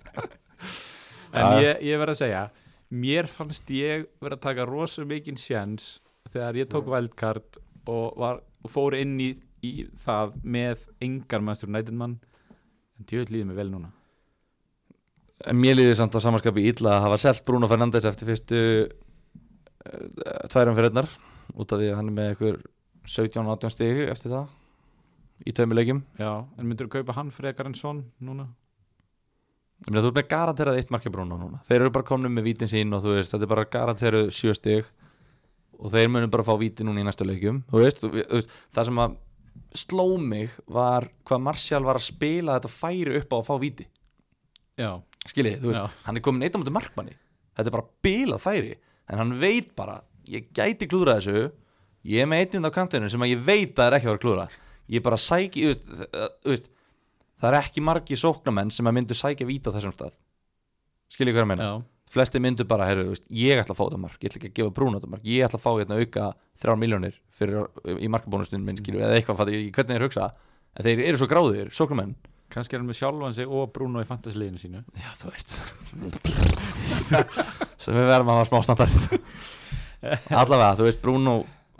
en Já. ég, ég verð að segja mér fannst ég verið að taka rosa mikinn sjens þegar ég tók wildcard og, var, og fór inn í, í það með engar mannstur nætinmann en djöð líður mig vel núna. En mér líður samt á samanskapi illa að hafa selt Bruno Fernandes eftir fyrstu uh, tværum fyrirnar út af því að hann er með einhver 17-18 stig eftir það í tveimur leikjum. Já, en myndur þú kaupa hann frekar en svon núna? Ég meina þú ert með garanterað eitt markja Bruno núna. Þeir eru bara komnum með vítin sín og þú veist þetta er bara garanterað sjö stig og þeir munu bara fá víti núna í næstu leikjum. Þú veist, þú veist, það sem að sló mig var hvað Martial var að spila þetta færi upp á að fá víti. Já, skiljið, þú veist, Já. hann er komin eitt á mútið markmanni. Þetta er bara bilað færi en hann veit bara, ég gæti klúðra þessu ég er með einnund á kantinu sem að ég veit að það er ekki að vera klúðra. Ég bara sæki, þú veist, það- veist það er ekki margi sóknamenn sem að myndu sækja víti á þessum stað. Skiljið hvað ég meina? Já, flesti myndu bara, herru, þú veist, ég ætla að fá þetta mark ég ætla ekki að gefa brún á þetta mark, ég ætla að fá hérna auka þrjár miljónir fyrir, í markabónustunum minn, skilju, eða eitthvað, fattu, ég- hvernig þeir hugsa en þeir eru svo gráðir, sóknumenn kannski er hann með sjálfan sig og Bruno í fantasliðinu sínu. Já, þú veist. Sem við verðum að hafa smá standard. Allavega, þú veist, Bruno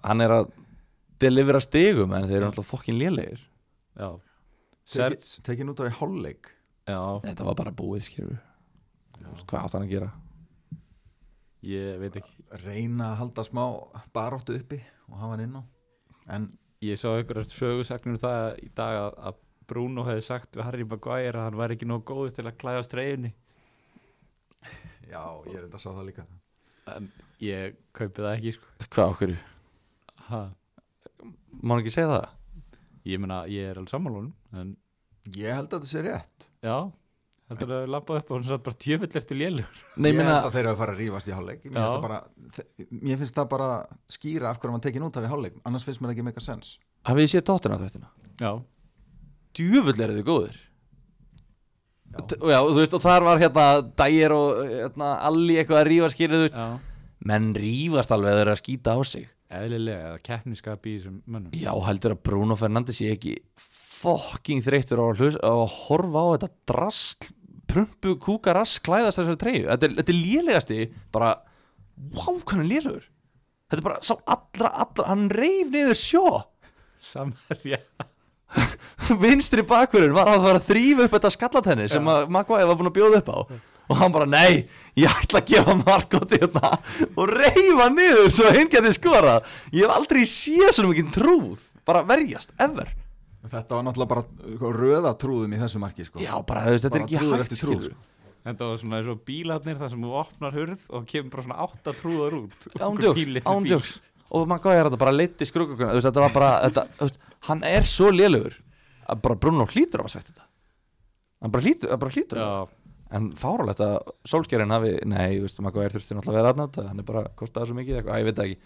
hann er að delivera stigum en þeir eru náttúrulega fokkin lélegir. Já, Serge. Teki- tekin út á í hálfleik. Já, þetta var bara búið, skilju hvað átt hann að gera? Ég veit ekki. Reyna að halda smá baráttu uppi og hafa hann inn á. En Ég sá einhverjar sögusagnir um það í dag að, að Bruno hefði sagt við Harry Maguire að hann væri ekki nóg góður til að klæða streyjunni já, ég er enda að sá það líka. En ég kaupi það ekki sko. hvað okkur, ha. má hann ekki segja það? Ég meina, ég er alveg sammálunum en ég held að þetta sé rétt. Já, heldur að labba upp og hann satt bara tjöfull eftir lélugur Nei, ég meina, held að þeir eru að fara að rífast í hálfleik. Mér, finnst það bara, það skýra af hverju hann tekin út af í hálfleik. Annars finnst mér ekki meika sens hafið þið séð tóttina þetta Já, djúfull eru þið góðir. Já. Já, og veist, og þar var hérna Dægir og hérna, Alli eitthvað að rífa skýrið, þú veist, já, menn rífast alveg að þeir eru að skýta á sig. Eðlilega eða keppniskap í þessum mönnum. Já, heldur að Bruno Fernandes sé ekki fokking hlus, á að horfa á þetta drasl prumpu kúka rask klæðast þessari treyju. Þetta þetta er lélegasti bara, wow, hvernig lélegur. Þetta er bara, sá allra, allra hann reif niður sjó. Samherja vinstri bakverðin var að fara að þrýfa upp þetta skallatenni sem að Maguire var búin að bjóða upp á. Og hann bara nei, ég ætla að gefa Margot þetta og reyfa niður svo hinn geti skorað. Ég hef aldrei séð svona mikið trúð bara verjast, ever þetta var náttúrulega bara sko, röða trúðum í þessu marki sko. já, bara þú veist, þetta er Bara ekki hægt trúð, sko. En það var svona eins og bílarnir þar sem þú opnar hurð og kemur bara svona átta trúðar út án Einhver djóks, pínlitli án bíl. djóks og Maguire þetta bara leiti skrúkukuna þetta var bara, þetta, hann er svo lélugur að bara Bruno hlýtur að hafa sagt þetta hann bara hlýtur, hann bara hlýtur að Já, En fáralegt að sólskerinn hafi, nei, þú veist, Maguire þurfti náttúrulega að vera aðnáta, hann er bara kostaði svo mikið eitthvað, að ég veit það ekki.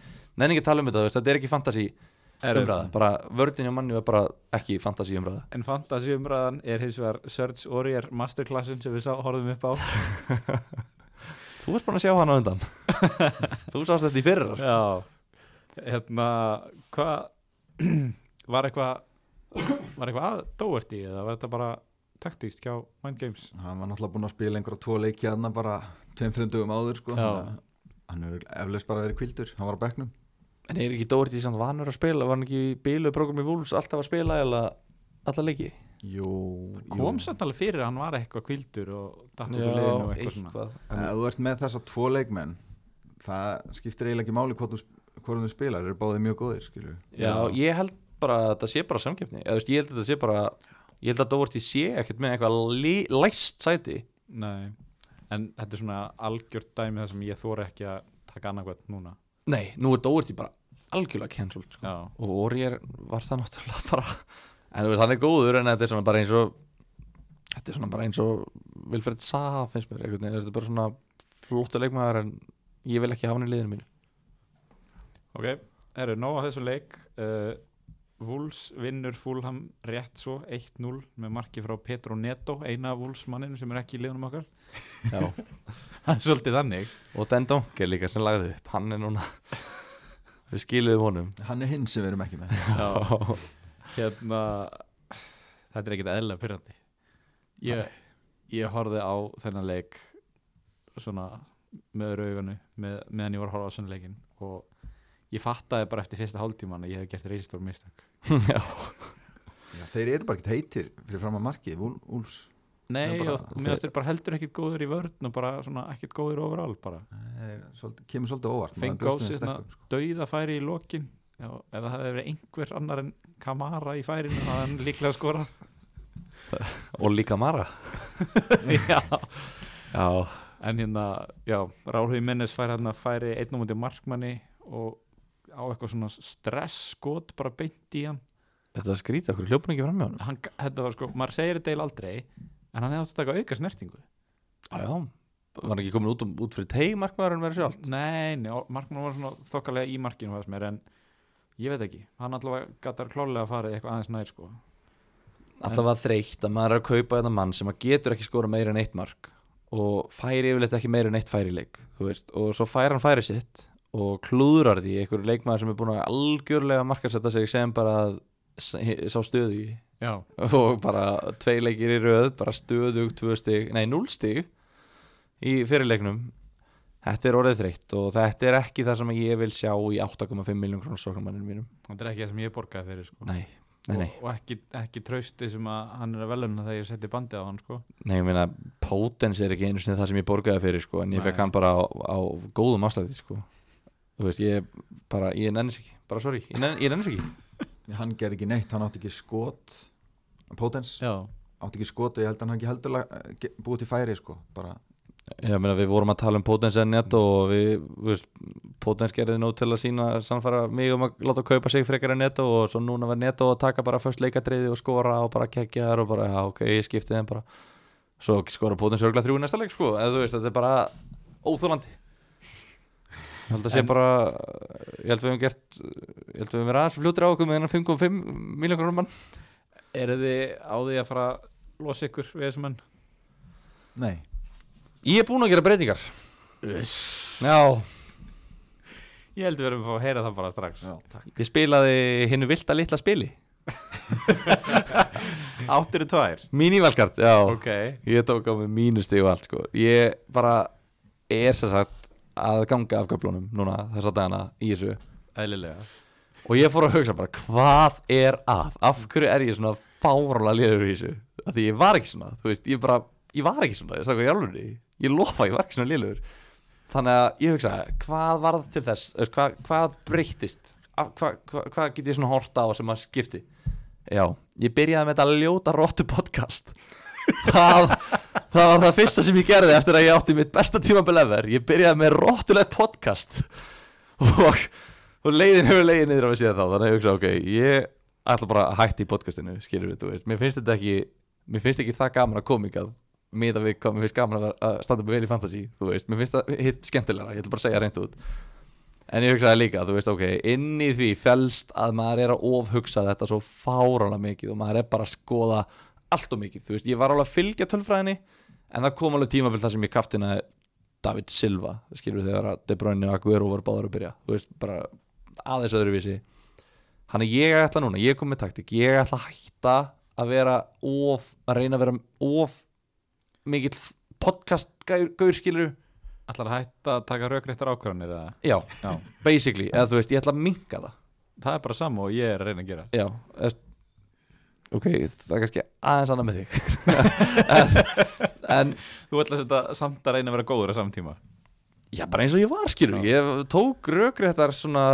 Að tala um þetta, þú veist, þetta er ekki fantasy er umræða, bara vördin og manni er bara ekki fantasy umræða. En fantasy umræðan er hins vegar Surge Warrior Masterclassin sem við sá, horfum upp á Þú varst bara að sjá hann á undan. Þú sást þetta í sko. Já Hérna, hvað var eitthvað var eitthvað að Doherty eða var þetta bara taktíst hjá Mind Games hann var náttúrulega búin að spila einhverja tvo leiki aðna bara tveim þrjöndugum áður sko. Hann er eflaust bara verið kvildur hann var á bekknum En er ekki Dóri samt vanur að spila, var hann ekki í bílu program í Wolves alltaf að spila eða alla leiki? Jú, kom samt alveg fyrir að hann var eitthvað kvildur og datt út úr liðinu og eitthvað svona En ef þú ert með þessa tvo leikmenn það skiptir eiginlega ekki máli hvort þú, spilar, eru báðið mjög góðir skilju. Já, ég held bara að þetta sé bara samkeppni, eða þú veist, ég held að þetta sé bara, ég held að Dóri sé ekkert með eitthvað læst sæti. Nei, en þetta er svona algjört dæmi þar sem ég þóra ekki að taka annarkvæmt núna Nei, nú er Dóri bara algjörlega cancelled, sko. Og Orier var það náttúrulega bara en þú veist hann er góður en þetta er svona bara eins og þetta er svona bara eins og Vilfred Saha finnst mér veginn. Þetta er bara svona flóttu leikmaður en ég vil ekki hafa hann í liðinu mínu. Ok, eru nóg að þessu leik. Uh, Wolves vinnur Fulham rétt svo 1-0 með marki frá Petro Neto eina Wolves manninu sem er ekki í liðunum okkar. Já. það er svolítið þannig. Og Den Donker líka sem lagði upp. Hann er núna við skiluðum honum. Hann er hinn sem við erum ekki með. Já, hérna þetta er ekkert eðlilega pyrrandi ég, ég horfði á þennan leik svona með öðru auganu með, meðan ég var að horfa á svona leikin og ég fattaði bara eftir fyrsta hálftíman að ég hef gert reistór mistök. Já. Já, þeir eru bara ekkert heitir fyrir fram að markið Úl, Úls Nei, bara- og mér finnst þeir bara heldur ekkert góður í vörn og bara svona ekkert góður overall bara. Svolítið, kemur svolítið óvart svona sterkum, sko. dauða færi í lokin. Já, ef það hefði verið einhver annar en Kamara í færinu hefði hann líklega skora og líka Mara. Já. Já. En hérna, já, Ráðhug Mennes fær hérna færi einn á mútið markmanni og á eitthvað svona stress skot bara beint í hann, Þetta var skrítið, okkur hljópun ekki fram með honum? Hann þetta var sko, maður segir þetta eiginlega aldrei en hann hefði átt að taka auka snertingu. Já, já, var hann ekki komin út, um, út fyrir teig markmaðurinn verið sjálf nei, nei, markmann var svona þokkalega í markinu fannst mér, en ég veit ekki. Hann allavega gætar klálega að fara eitthvað aðeins nær sko. Alltaf þreytt að maður er að kaupa þetta mann sem að getur ekki skora meira en eitt mark og færi yfirleitt ekki meira en eitt færileik þú veist, og svo fær hann færi sitt og klúðrar því einhver leikmaður sem er búin að algjörlega markarsetta sig sem bara sá stöðu í já, og bara tvei leikir í röð bara stöðug, tvö stig, nei, núl stig í fyrirleiknum þetta er orðið þreytt og þetta er ekki það sem ég vil sjá í 8,5 miljón krónur sóknarmanninu mínum þetta er ekki það sem ég borgaði fyrir sko. nei, nei, nei, og, og ekki, ekki trausti sem að hann er að veluna þegar ég seti bandið á hann sko. nei, ég meina Potens er ekki einu sinni það sem ég borgaði fyrir sko, en ég fekk hann bara á, á góðum afslætti sko. Þú veist, ég bara, ég nennis ekki, bara sorry ég, nenn, ég nennis ekki. Hann gerði ekki neitt, hann átti ekki skot Potens, já, átti ekki skot og ég held að hann ekki heldur ge- búið til færi sko, bara. Já, meina, við vorum að tala um Potens en netto og við, við Potens gerði nóg til að sína samfara mig um að láta kaupa sig frekar en netto og svo núna var netto að taka bara först leikadriði og skora og bara kekja þar og bara, já, ok, ég skipti þeim bara. Svo skora Potens örgla þrjú næsta leik, sko, eða þú veist, þetta er bara óþólandi ég held að sé En- bara ég held að við hefum gert ég held að við hefum verið aðeins fljóttir á okkur með þennan 5,5 miljón krónum mann. Eru þið á því að fara að losa ykkur við þessum menn nei, ég er búinn að gera breytingar. Já, ég held við verðum að fá að heyra það bara strax. Já, takk. Ég spilaði hinnu vilda litla spili. Áttir tvær. Mínivalkart, já. Ok, Ég tók á mig mínustig og allt sko. Ég bara er sér sagt að ganga af göflunum núna þessa dagana í þessu. Eðlilega. Og ég fór að hugsa bara hvað er að? Af hverju er ég svona fárálega liður í þessu? Af því ég var ekki svona þú veist, ég bara, ég var ekki svona ég sagði hvað ég alveg ég lofa, ég var ekki svona liður. Þannig að ég hugsa, hvað var það til þess hvað, hvað breyttist? Hvað, hvað, hvað get ég svona horta á sem að skipti? Já, ég byrjaði með þetta ljóta róttu podcast. Það, það var það fyrsta sem ég gerði eftir að ég átti mitt besta tímabil ever. Ég byrjaði með róttulegt podcast. Og, og leiðin hefur leiðin niður á mig síðan þá þannig að ég hugsa, ok, ég ætla bara að hætta í podcastinu, skilur við, þú veist. Mér finnst þetta ekki, mér finnst ekki það gaman að hvað mér finnst gaman að, standa með vel í fantasy, þú veist, mér finnst það hitt skemmtilegra, ég ætla bara að segja reynd út. En ég hugsaði líka, þú veist, ok inn í því felst að maður er að ofhugsa þetta svo fárálega mikið og maður er bara að skoða allt og mikið, þú veist, ég var alveg að fylgja tölfræðinni en það kom alveg tímabil þar sem ég kaftina David Silva, skilur þegar De Bruyne og Aguero voru báður að byrja, veist, bara aðeins öðruvísi. Hann er ég ætla núna, ég kom með taktik ég ætla að hætta að vera of, að reyna að vera of mikill podcast gaur skilur ætlar að hætta að taka raukréttar ákvarðanir eða? já, já, basically, eða þú veist, ég ætla að minka það. Það er bara sama og ég er að reyna að gera. Já, eða, ok, það er kannski aðeins annað með þig. En, en þú ætlar að setja samt að reyna að vera góður á samtíma Já, bara eins og ég var, skilur Ég tók rökréttar svona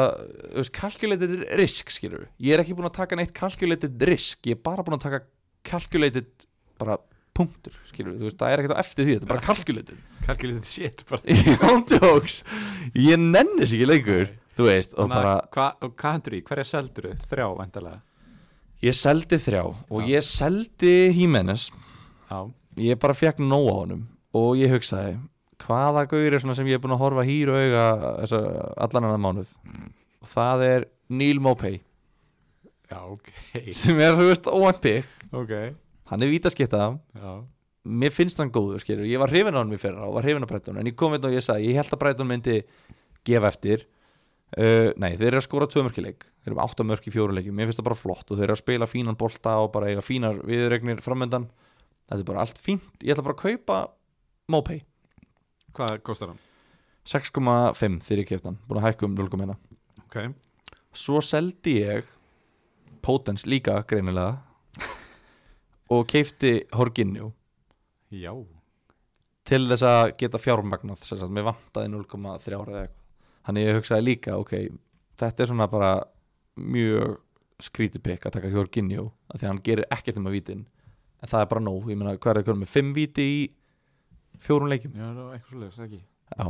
calculated risk, skilur Ég er ekki búin að taka neitt calculated risk. Ég er bara búin að taka calculated bara punktur, skilur Þú veist, það er ekkert á eftir því, þetta er bara calculated. Kalkilítið shit bara. Jóndjóks Ég nennis ekki lengur Þú veist, og að bara hva, hvað hendur í, hverja seldur? Þrjá, vantarlega Ég seldi þrjá og ég seldi Já, Ég bara fekk nóg á honum Og ég hugsaði Hvaða gaur er svona sem ég er búin að horfa hýr og auga allan annan mánuð? Og það er Neil Mopay já, ok. Sem er, þú veist, óvænt pick Ok, hann er vítaskipta. Já, mér finnst hann góður, skilur, ég var hrifin á hann í fyrra og var hrifin á Breitón, en ég kom við og ég sagði ég held að Breitón myndi gefa eftir uh, nei, þeir eru að skora tvö mörkileik þeir eru með átta mörk í fjóru leikjum, mér finnst það bara flott og þeir eru að spila fínan bolta og bara eiga fínar viðregnir framöndan þetta er bara allt fínt, ég ætla bara að kaupa Mopay, hvað kostar hann? 6,5 þegar ég kefti hann, búin að hækka um 0,1 Ok, svo seldi ég Potens líka greinilega og keifti Horginjó já. Til þess að geta fjármagnað sem sagt, mér vantaði 0,3 eða eitthvað þannig ég hugsaði líka, ok þetta er svona bara mjög skrítið pikk að taka Jorginjó af því að hann gerir ekkert um að vítin. En það er bara nóg, ég meina hvað er það með 5 víti í fjórum leikjum? Já, það var eitthvað svoleiðis, ekki? Já,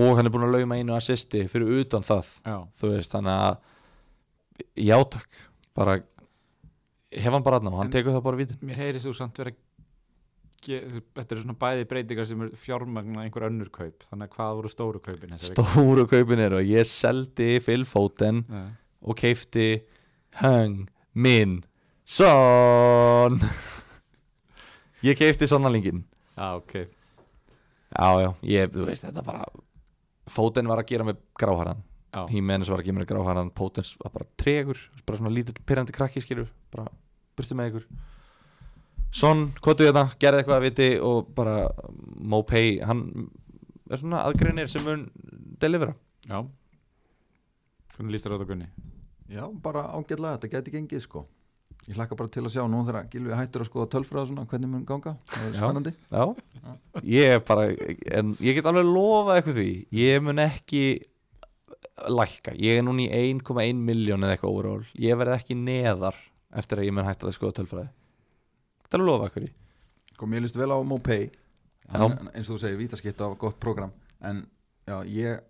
og hann er búin að lauma einu assisti fyrir utan það. Já, þú veist, þannig að játak, bara hef hann bara aðná, hann En- tekur það bara vítin. mér heyrist þú samt vera ge- Þetta eru svona bæði breytingar sem er fjármagna einhver önnur kaup. Þannig að hvað voru stóru kaupin stóru kaupin eru og ég seldi Phil Foden Nei. og keifti Hang Min Son. Ég keifti sonnalingin Já, ok. Já, já, ég, þú veist, þetta bara Foden var að gera með gráharan Já, Hímenis var að gera með gráharan Potens var bara tregur, bara svona lítill pyrrandi krakki skilur, bara burtu með ykkur Hvað þú þetta gerði eitthvað að viti og bara Mopay, hann er svona aðgreinir sem mun delivera. Já. Hvernig líst þér á þetta Gunni? Já, bara ágætlega, þetta gæti gengið sko. Ég hlakka bara til að sjá nú þegar Gilvi hættur að skoða tölfræða svona hvernig mun ganga. Það er Já. spennandi. Já, ég er bara en ég get alveg lofað eitthvað því ég mun ekki lækka, ég er núna í 1,1 miljón eða eitthvað overall, ég verð ekki neðar eftir að ég mun hætta að skoða tölfræði Þetta er alveg lofað eitthvað því Sko, mér líst vel á Mopay. Eins og þú segir, vítaskipt á gott program en já, ég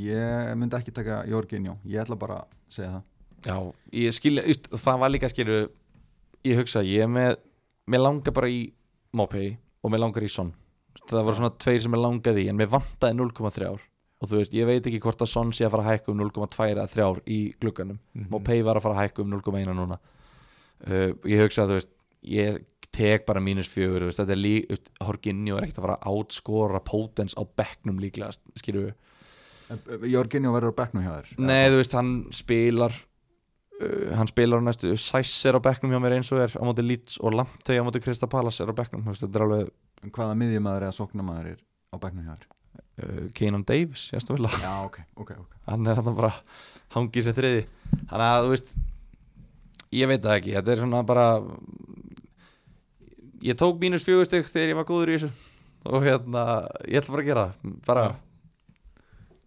ég myndi ekki taka Jorginjó ég ætla bara að segja það. Já, ég skilja, just, það var líka skilju ég hugsa, ég er með mér langar bara í Mopay og mér langar í Son. Það voru svona tveir sem ég langaði í en mér vantaði 0,3 ár og þú veist, ég veit ekki hvort að Son sé að fara að hækka um 0,2 eða 3 ár í glugganum. Mhm. Mopay var að fara að hækka um 0,1 núna. Uh, ég hugsa að þú veist ég tek bara mínus fjögur veist, þetta er lík, Horginjó er ekkert að fara að átskora Potens á bekknum líklega skilju Jorginjó verður á bekknum hjá þér Nei, þú veist, hann spilar uh, hann spilar næstu Sæs er á bekknum hjá mér eins og er á móti Leeds og Lamptey á móti Krista Palace er á bekknum þú veist, þetta er alveg hvaða miðjumæður eða sóknamaður er á bekknum hjá þér? Uh, Keenan Davis, jástu vel Já, ok, ok, ok. Hann er hann bara hangið sér þriði þannig að þú veist ég veit það ekki, þetta er svona bara ég tók mínus fjögur stygg þegar ég var góður í þessu. Og hérna, ég ætla bara að gera það bara,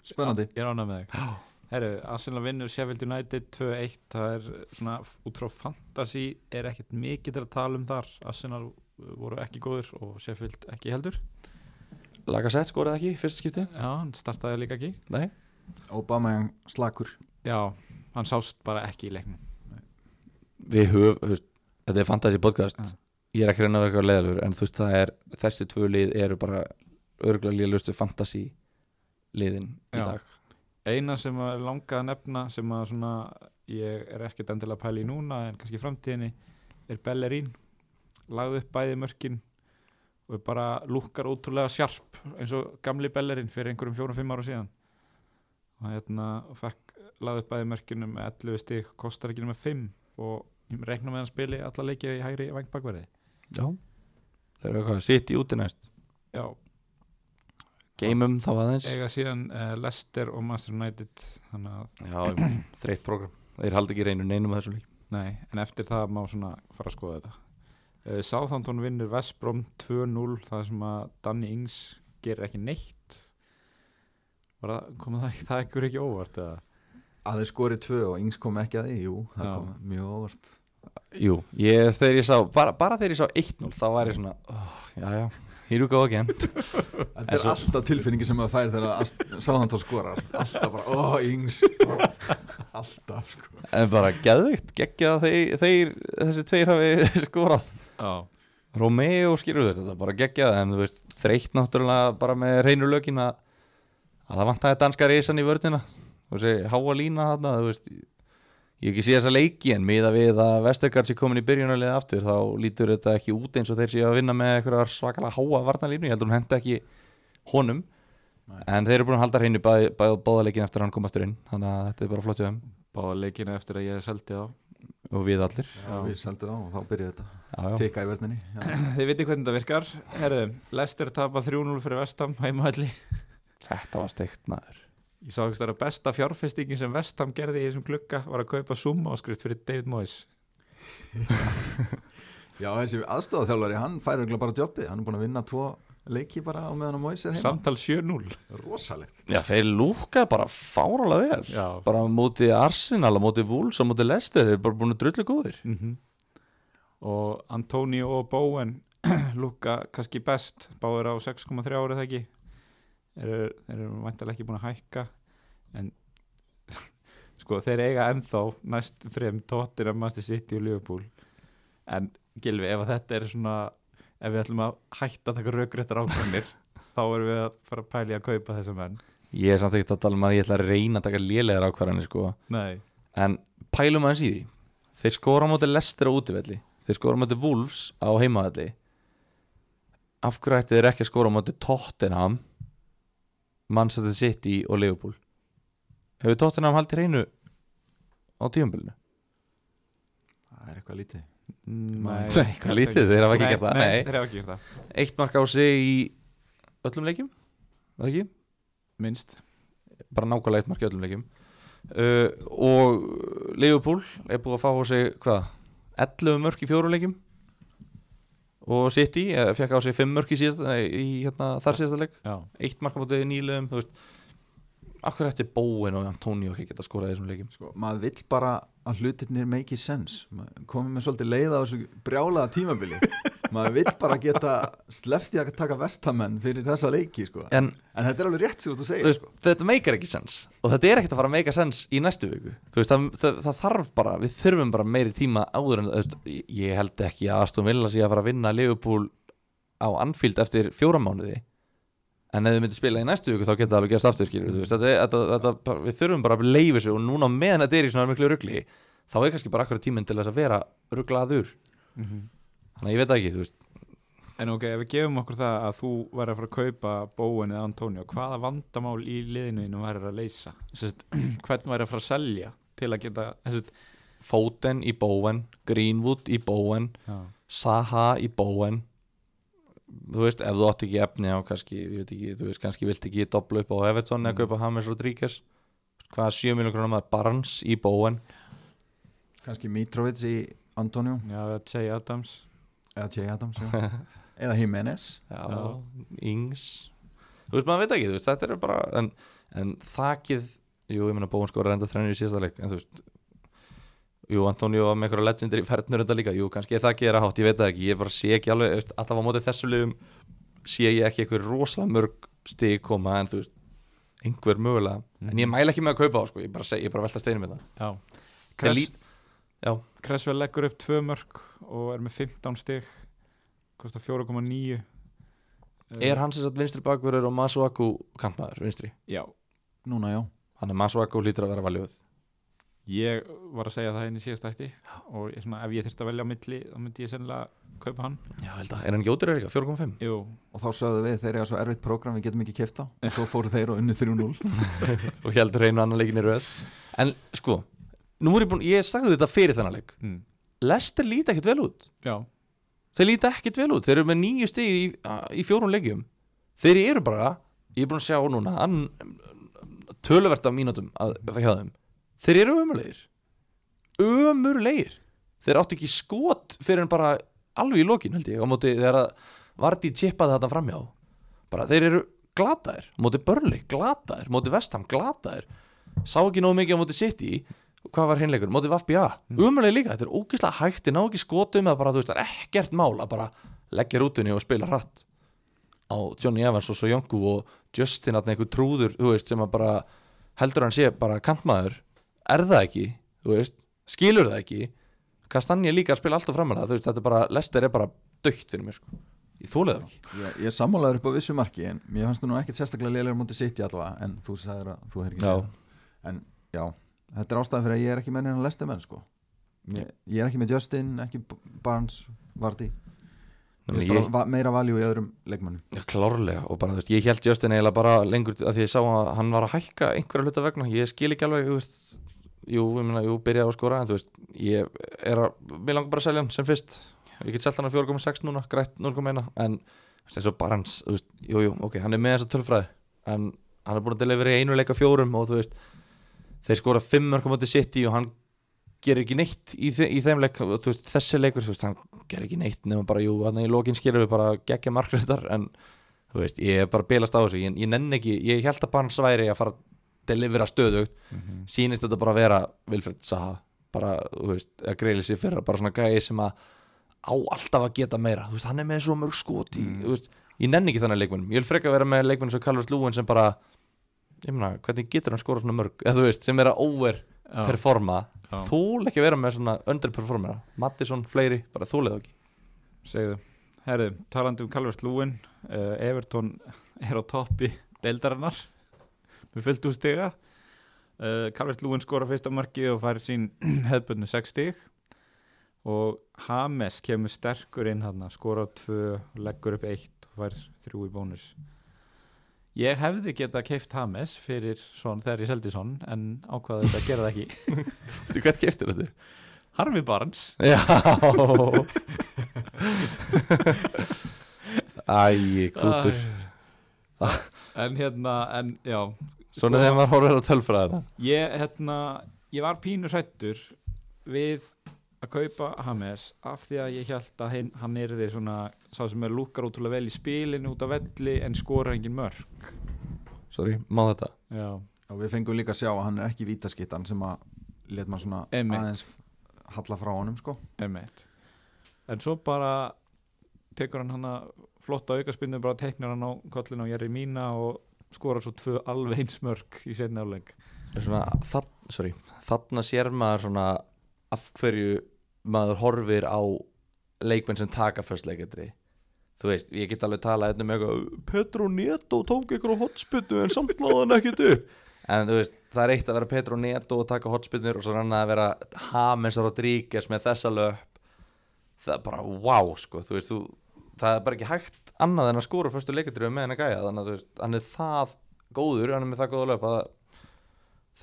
Spennandi. Ég er ánægð með þig. Herru, Arsenal vinnur Sheffield United 2-1 Það er svona, út frá fantasy er ekkert mikið til að tala um þar. Arsenal voru ekki góður og Sheffield ekki heldur. Laga sett, skorið ekki, fyrsta skipti. Já, hann startaði líka ekki. Nei, Obama slakur. Já, hann sást bara ekki í leiknum. Við höf, þú veist, þetta er fantasy podcast. Já. Ég er ekki reyna að vera leðalur en þú veist, það er, þessi tvö lið eru bara örgulega líðlustu fantasy liðin í Já. dag. Eina sem að langa að nefna sem að svona ég er ekkert endilega að pæla í núna en kannski framtíðinni er Bellerín. Lagði upp bæði mörkin og bara lúkkar ótrúlega sjarp eins og gamli Bellerín fyrir einhverjum fjórum-fimm ára síðan. Og hérna fekk lagði upp bæði mörkinu með 11 stig kostar ekki með 5 og ég reikna með hann spili alla leikið í hægri vangbakverði já, það eru eitthvað, sitt í úti næst. Já, geimum þá aðeins. Eiga síðan uh, Leicester og Manchester United þannig að já, þreitt program þeir haldi ekki reynu neinum að þessu lík Nei, en eftir það má svona fara að skoða þetta. Uh, Southampton vinnur Vestbrom 2-0 það sem að Danny Ings gerir ekki neitt. Var það, kom það, það ekkur ekki óvart eða? Að þau skorið tvö og yngs kom ekki að því Jú, það Já. kom mjög óvart jú, ég, þegar ég sá bara, bara þegar ég sá 1-0 þá var ég svona oh, já, já, here we go again. Þetta En er svo- alltaf tilfinningi sem maður fær þegar Sáðantól skorar. Alltaf bara, ó, yngs Alltaf, sko. En bara geðvikt, geggja þeir, þeir þessi tveir hafi skorað. Já, Romeo skilur þetta, þetta er bara geggjað en þú veist, þreytt náttúrulega bara með reynu lögin að, að það vantaði danska reysan í vörnina. Og þessi háa lína þarna, þú veist ég hef ekki sé þessa leiki en miða við að Vestergaard sé komin í byrjunarlega aftur þá lítur þetta ekki út eins og þeir séu að vinna með eitthvað svakalega háa varnalínu, ég heldur hún henda ekki honum Nei. en þeir eru búin að halda hreinu bæ, bæ, báðaleikin eftir að hann kom aftur inn þannig að þetta er bara flott hjá þeim. Báða leikina eftir að ég seldi á. Og við allir. Já, við seldum á og þá byrjuði þetta já. Tikka í verðinni. Þið viti hvernig þetta virkar. Herðu, Leicester tapa 3-0 fyrir Vestham heimahalli þetta var steikt maður Ég sá ekki að besta fjárfestingin sem Vestham gerði í þessum glugga var að kaupa summa áskrift fyrir David Moyes. Já, þessi aðstofað hann fær eiginlega bara jobbið. Hann er búin að vinna tvo leiki bara á meðan að Mois er heima. Samtal 7-0 Rosalegt. Já, þeir lúka bara fáralega vel. Já. bara móti Arsenal, móti Wolves á móti Leicester, þeir eru bara búin að drullu góðir. Mm og Antonio og Bowen lukka kannski best báður á 6,3 árið það ekki eru, eru vantarlega ekki búin að hækka en sko þeir eiga ennþá næst þrem tóttir að Master City og Liverpool. En Gilvi ef að þetta er svona ef við ætlum að hætta að taka raugréttar ákvæmir þá erum við að fara að pæli að kaupa þessa menn. Ég er samt ekki að tala um að ég ætla að reyna að taka lélegar ákvarðanir sko. Nei, En pælum aðeins í því. Þeir skora á móti Lester á útivelli. Þeir skora móti Wolves á heimavelli. Af hverju ætti þeir ekki að skora móti Tottenham Manchester City og Liverpool. Hefur Tottenham haldið hreinu á tíumbilinu? það er eitthvað lítið. Nei. Eitthvað lítið, þeir hafa ekki gert það. Nei, þeir hafa ekki gert það. Eitt mark á sig í öllum leikjum Það ekki? Minnst. Bara nákvæmlega eitt mark í öllum leikjum. Uh, og Liverpool er búið að fá á sig hvað? 11 mörk í fjórum leikjum og City fekk á sig 5 mörk í, síðasta, í hérna, þar síðasta leik. Eitt mark á mótið nýlegum þú veist Akkur ætti Bowen og Antonio ekki geta skorað í þessum leikjum? Sko, maður vill bara að hlutirnir make sense. Komið með svolítið leið á þessu brjálaða tímabili. Maður vill bara geta slefti að taka vestamenn fyrir þessa leiki sko. en, En þetta er alveg rétt sem þú segir veist, sko. þetta meikar ekki sens og þetta er ekkert að fara að meika sens í næstu viku. Veist, það, það, það þarf bara, við þurfum bara meiri tíma áður en veist, ég- ég held ekki að Aston Villa sé að fara að vinna Liverpool á Anfield eftir fjóra mánuði en ef við myndum spila í næstu viku þá geta það alveg gerst aftur skilur, veist, þetta, þetta, þetta, við þurfum bara að leifa sig og núna meðan þetta er í svona miklu rugli þá er kannski bara akkur tíminn til þess að vera rugglaður þannig að ég veit ekki, veist En ok, ef við gefum okkur það að þú væri að fara að kaupa Bowen eða Antonio, hvaða vandamál í liðinu væri að leysa? Sest, hvern væri að fara að selja til að geta sest, Foden í Bowen, Greenwood í já. Saha í Bowen þú veist, ef þú átt ekki efni á kannski, ég veit ekki, þú veist, kannski vilt ekki dobla upp á Everton eða Mm. kaupa James Rodríguez hvaða 7 miljón krónar maður Barnes í Bowen kannski Mitrovic í Antonio já, eða Jay Adams eða J. Adams já. eða Jimenez já, Já. Ings þú veist, maður veit ekki, þú veist, þetta er bara en, en þakið, jú, ég meina Bowen skora enda þrennir í síðasta leik, en þú veist jú, Antonio var með einhverja legendir í fernur enda líka, jú, kannski er þakið er að hátt, ég veit það ekki, ég bara sé ekki alveg, þú veist, alltaf á móti þessu liðum sé ég ekki eitthvað rosalega mörg stig koma, en þú veist einhver mögulega, en ég mæla ekki með að kaupa á sko, ég bara, seg, ég bara velta steinum með það Já. Kressvel leggur upp tvö mörg og er með 15 stig. Kostar 4,9 er hans þess að vinstri bakverður og Masuaku kantmaður, vinstri, Já, núna já. Þannig að Masuaku lítur að vera valjóð ég var að segja það inn í síðast ætti og ég, svona, ef ég þurfti að velja á milli þá myndi ég sennilega kaupa hann. Já, held að, er hann gjótur eða ekki, 4,5 Jú, og þá sögðu við þeir eru svo erfitt prógram við getum ekki kæft á og svo fóru þeir og unnu 3-0 og heldur einu annan leikin í röð. En sko, nú er ég búin ég sagði þetta fyrir þennan leik. Mm. Lester líti ekkert vel út. Já, þeir líti ekkert vel út, þeir eru með nýju stig í, í fjórun leikjum. Þeir eru bara, ég er búin að sjá núna þeir eru ömulegir ömulegir þeir áttu ekki skot fyrir en bara alveg í lokin held ég á móti þegar að Vardí chippaði þetta framjá bara þeir eru glataðir móti Börli, glataðir, móti Vestham, glataðir. Sá ekki nógu mikið á móti City. Hvað var hinleikur, móti Vafbja mm. umulega líka, þetta er ógeðslega hægt ég ná ekki skotum að bara, þú veist, það er ekkert mál að bara leggja rútunni og spila hratt. Á Johnny Evans og svo Jónku og Justin að einhver trúður, þú veist, sem að bara heldur hann sé bara kantmaður er það ekki, þú veist skilur það ekki Kastanje líka að spila alltaf framlega, þú veist, þetta er bara Lester er bara dögt fyrir mér, sko. Ég þólið það ekki. Ég, ég er sammálaður upp á vissu marki en mér fannst það nú ekkert sérstaklega lélega mútið sitt í allavega en þú sagðir að þú hefur ekki séð. En já, þetta er ástæðan fyrir að ég er ekki með neina lesti menn sko. Ég, ég er ekki með Justin, ekki Barnes Vardy. Ég. Va meira valjú í öðrum leikmannum Já, klárlega og bara, þú veist, ég held Justin eiginlega bara lengur að því ég sá að hann var að hækka einhverja hluta vegna, ég skil ekki alveg þú veist, jú, ég meina, jú, byrja á að skora en þú veist, ég er að mér langar bara að selja hann sem fyrst. Ég get selt hann á 4,6 núna, grætt 0,1 en eins og bara hans, þú veist, jú, jú, ok hann er með þessa tölfræði, en hann er búin að delivera í einu leika fjórum og þú veist þeir skora 5 mörgum átti City og hann gerir ekki neitt í, þe í þeim leik þú veist, þessi leikur, þú veist, hann gerir ekki neitt nema bara, jú, hann í lokin skilur við bara geggja margréttar, en þú veist, ég er bara bilast á þessu, ég, ég nenn ekki ég held að Barnes væri að fara delivera stöðugt, sýnist þetta bara að vera Vilfred Saha, bara, þú veist að greili sér fyrir, bara svona gæði sem að á alltaf að geta meira, þú veist, hann er með svo mörg skot í, þú veist, ég nenni ekki þannig leikmennum ég vil freka vera með leikmenn sem Calvert Lúin sem bara ég meina, hvernig getur hann skora svona mörg? Eða þú veist, sem er að overperforma. Þúl ekki vera með svona underperformera. Mattisson, fleiri, bara þúlið ekki. Segðu. Herðu, talandi um Calvert Lúin uh, Everton er á toppi deildarinnar fullt úr stiga. Uh, Calvert Lúin skora fyrsta marki og fær sín hefðbundu 6 stig. Og Hames kemur sterkur inn hann skora á 2, leggur upp 1 og fær 3 í bónus. Ég hefði getað keift Hames fyrir svon þegar ég seldi svon en ákvaði þetta að gera það ekki. Þú hvað keftir þetta? Harfi Barnes. Já. Æ, krútur Æ. en hérna en já Svona þegar maður horfir á tölfræðina. Ég, hérna, ég var pínur hrættur við að kaupa Hames af því að ég held að hann, hann er því svona sá sem er lúkar ótrúlega vel í spilinu út af velli en skora engin mörg Sorry, má þetta? Já, og við fengum líka að sjá að hann er ekki vítaskittan sem að let maður svona Einmitt. aðeins halla frá honum sko. Emitt en svo bara tekur hann hann að flotta aukaspinnu bara teknar hann á kollinu og Jerry Mína og skora svo tvö alveg eins mörg í það, sorry, Þarna sér maður svona af hverju maður horfir á leikmenn sem taka fyrst leikendri Þú veist, ég get alveg talað hérna með eitthvað Petro Neto tók ykkur á hotspinnu en samt láði hann ekkert upp. En þú veist, það er eitt að vera Petro Neto og taka hotspinnur og svo annað að vera James Rodríguez með þessa löp Það er bara wow, sko, þú veist, þú, það er bara ekki hægt annað en að skóra fyrstu leikendri með henni gæja þannig að veist, hann er það góður, hann er með það góða löp að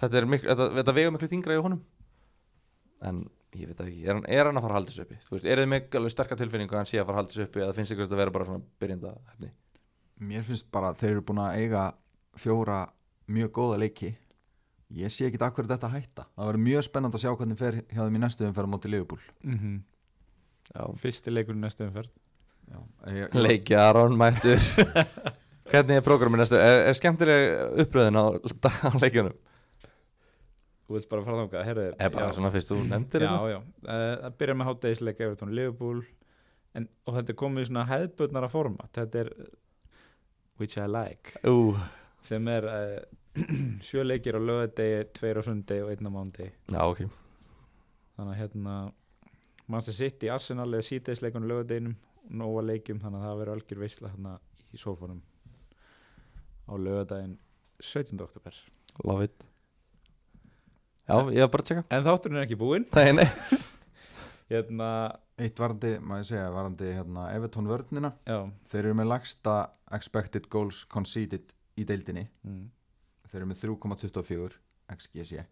þetta, er miklu, þetta, þetta vegur miklu þingra í honum. En ég veit ekki, er hann, er hann að fara að halda þessu uppi? Veist, er þið miklu alveg sterkar tilfinningu að hann sé að fara að halda þessu uppi eða finnst ykkur þetta að vera bara svona byrjenda hefni mér finnst bara að þeir eru búin að eiga fjóra mjög góða leiki. Ég sé ekki akkur þetta hætta. Það verður mjög spennand að sjá hvernig fer hjá þeim í næstu umferð leiki Aron mættur. Hvernig er prógramin næstu? Er, er skemmtileg uppröðin á, á leikjunum? Þú vilt bara fara þangað, herðu er bara já. svona fyrst þú nefndir þetta já, uh, það byrjar með hátæðisleik Everton Liverpool. En, og þetta er komið í svona hefðbundnara format. Þetta er uh, which I like. Ú, sem er uh, sjö leikir á lögadegi, tveir á sundi og einn á mándi já ok. Þannig að hérna Manchester City, Arsenal eða síðdeisleikun á lögadeginum nóga leikjum þannig að það verður algjör veisla hérna í sófanum á lögadaginn 17. oktober love it. Já, ég var bara að tjekka. En þátturinn er ekki búinn. Nei, nei. Hérna, eitt varandi, maður segja, varandi hérna, Everton vörnina, já. Þeir eru með lagsta expected goals conceded í deildinni. Mm. þeir eru með 3,24 XGC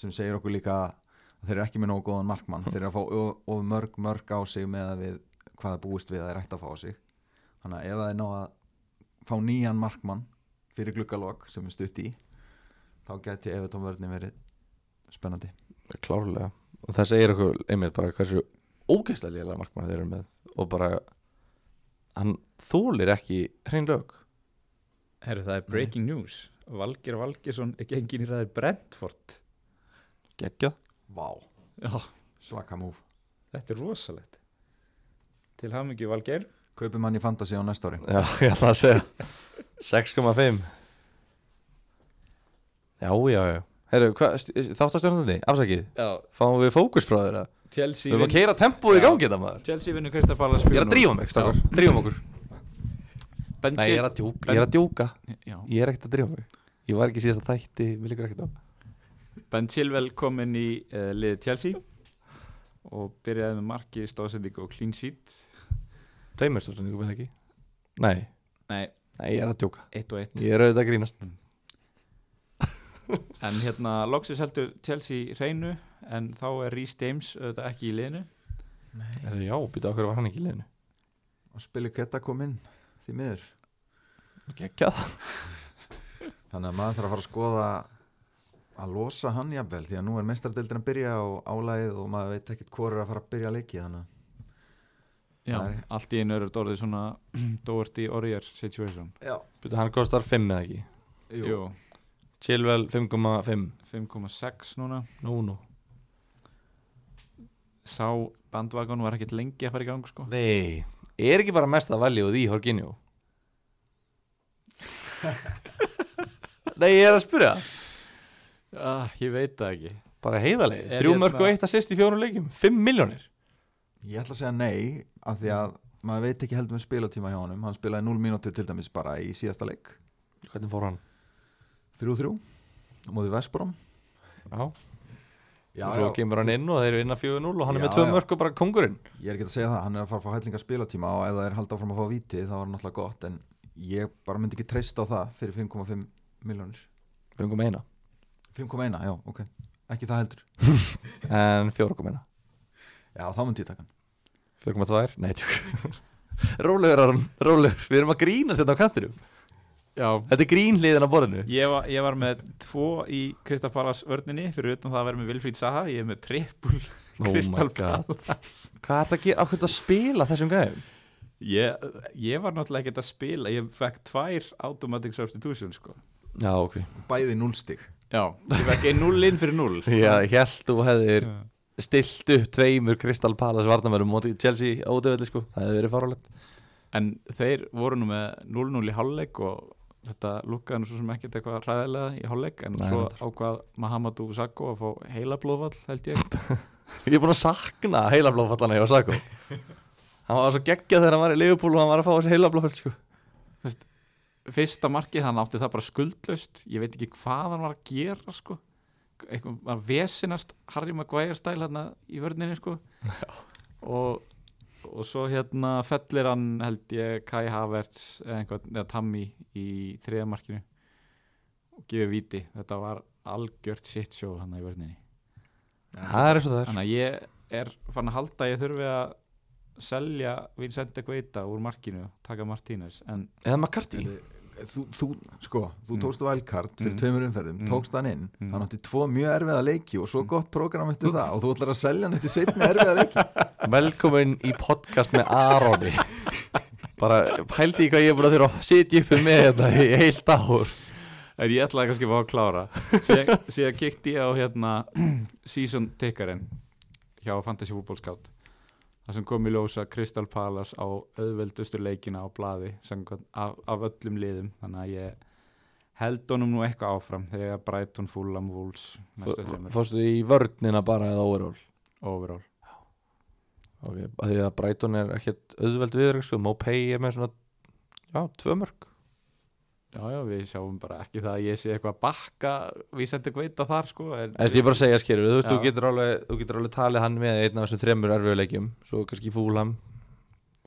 sem segir okkur líka að þeir eru ekki með nógu góðan markmann. Þeir eru að fá of, of mörg mörg á sig með að við hvað er búist við að þeir ætti að fá á sig. Þannig að ef það er ná að fá nýjan markmann fyrir gluggalokk sem er stutt í þá geti Evertón vörðin verið spennandi. Klárlega. Og það segir okkur einmitt bara hversu ógeðslega lélega markmann þeir eru með. Og bara hann þúlir ekki hrein lög Herru, það er breaking news. Valgir Valgirsson er gengin í ræðir Brentford. Geggjað. Vá, Já, svaka múf þetta er rosalegt Til hafmyggju Valgeir. Kaupum hann í Fantasí á næsta ári. Já, ég ætla að segja 6,5 já, já, já. Heru, þáttastjórnandi, afsakið. Já, fáum við fókus frá þeirra? Chelsea við erum að vinn- keira tempóið í Já. gangi þetta maður. Chelsea vinnur Krista Ballas ég er að drífa mig, stakar, drífum okkur. Ben nei, ég er að djóka, ég er að djóka Já, ég er ekkert að drífa mig. Ég var ekki síðast að þætti, við líkur ekkert á. Ben Chilwell kom inn í uh, liðið Chelsea og byrjaði með marki, stóðsendingu og clean sheet tveimur stóðsendingu, með ekki? Nei, Nei, nei, ég er að djóka. Eitt og eitt. Ég er auðvitað að grínast. En hérna, loksis heldur Chelsea hreinu en þá er Rhys James auðvitað ekki í liðinu. Heru, já, býta okkur var hann ekki í liðinu? Og spili geta kom inn því miður. Geggjað. Þannig að maður þarf að fara að skoða að losa hann jafnvel því að nú er meistardildin að byrja og álægið og maður veit ekkert hvor er að fara að byrja að leiki þannig að Já, allt í einu þetta orðið svona Doherty Orrier situation. Já, býta hann kostar 5 eða ekki? Jú, Jú, Chilwell 5,5 5,6 núna. Nú, nú. Sá bandvagon var ekkert lengi að fara í gang sko. Nei, er ekki bara mest að valja úr því Horginjó Nei, ég er að spyrja. Ah, Ég veit það ekki. Bara þrjú hérna- mörg og eitt að sýst í fjórum leikjum. 5 miljónir Ég ætla að segja nei af því að maður veit ekki heldur með spilatíma hjá honum. Hann spilaði 0 mínútur til dæmis bara í síðasta leik. Hvernig fór hann? 3-3 á móði Vesbrom Já, Já, og svo kemur hann inn og þeir eru inn að 4-0 og hann er Já, með tvö já. mörg og bara kongurinn Ég er ekki að segja það, hann er að fara að fá hætlinga spilatíma og ef það er haldið áfram að fá víti þá var hann náttúrulega gott en ég bara myndi ekki treysta á það fyrir 5,5 miljónir Fengum eina? 5,1, já, ok, ekki það heldur. En 4,1 Já, þá myndi ég taka hann. 4,2 Nei, tjók. Rólegur, Aron, rólegur. Við erum að grínast þetta á kantinum. Já, Þetta er grínliðin á borðinu. Ég var, ég var með tvo í Crystal Palace vörninni fyrir utan það að vera með Vilfríð Saha. Ég er með trippul Oh my Crystal God. Palace. Hvað er þetta að gera? Ákveðt að spila þessum gæðum? ég, ég var náttúrulega ekkert að spila. Ég fekk tvær automatic substitution sko. Já, ok. Bæði 0 stig. Já, ég fekk ein 0 inn fyrir 0 Já, ég held þú hefðir stilt upp tveimur Crystal Palace varnamörum móti Chelsea ódöðli sko. Það hefði verið fárálegt En þeir voru nú með 0-0 í hálfleik og þetta lukkaði nú svo sem ekkert eitthvað ræðilega í hálfleik en Nei, svo ákvað Mahamadou Sakko að fá heila blóðvall held ég. Ég er búin að sakna heilablófallana hjá Sako Hann var svo geggjað þegar hann var í Liverpool og hann var að fá þessi heilablófall sko. Fyrsta markið hann átti það bara skuldlaust. Ég veit ekki hvað hann var að gera sko eitthvað var vesinast Harry Maguire stæl hérna í vörninni sko. Og, og svo hérna fellir hann held ég Kai Havertz eða Tammy í þriða markinu og gefur viti þetta var algjört shit show hann í vörninni. Það er eins og það er. Þannig að ég er fann að halda að ég þurfi að selja Vincente Guaita úr markinu taka Martínez en Eða McCarthy þú, þú, sko, þú Mm. tókst vælkart fyrir Mm. tveimur umferðum, Mm. tókst hann inn Mm. hann átti tvo mjög erfiða leiki og svo gott prógram eftir það og þú ætlar að selja hann eftir setni erfiða leiki Velkomin í podcast með Aroni Bara pældi í hvað ég er búin að þurfa að sitja uppi með þetta í heilt ár En ég ætlaði kannski að fá að klára Síðan, kíkti ég á hérna Season tickerinn hjá Fantasy Football Scout Það sem kom í ljósa Crystal Palace á auðveldustu leikina á samkvæmt af, af öllum liðum. Þannig að ég held honum nú eitthvað áfram þegar ég Fulham, Wolves næsta þreymur, Fórstu í vörnina bara eða overall? Overall. Ok, að því að Brighton er ekkert auðveld viðrögg sko, Mopay er með svona Já, tvö mörg Já, já, við sjáum bara ekki það að ég sé eitthvað að bakka við sendum veita þar sko en, Þetta ég bara að segja skilur, þú veist, Já. þú getur alveg þú getur alveg talið hann með einn af þessum þremur erfiðuleikjum, svo kannski Fúlam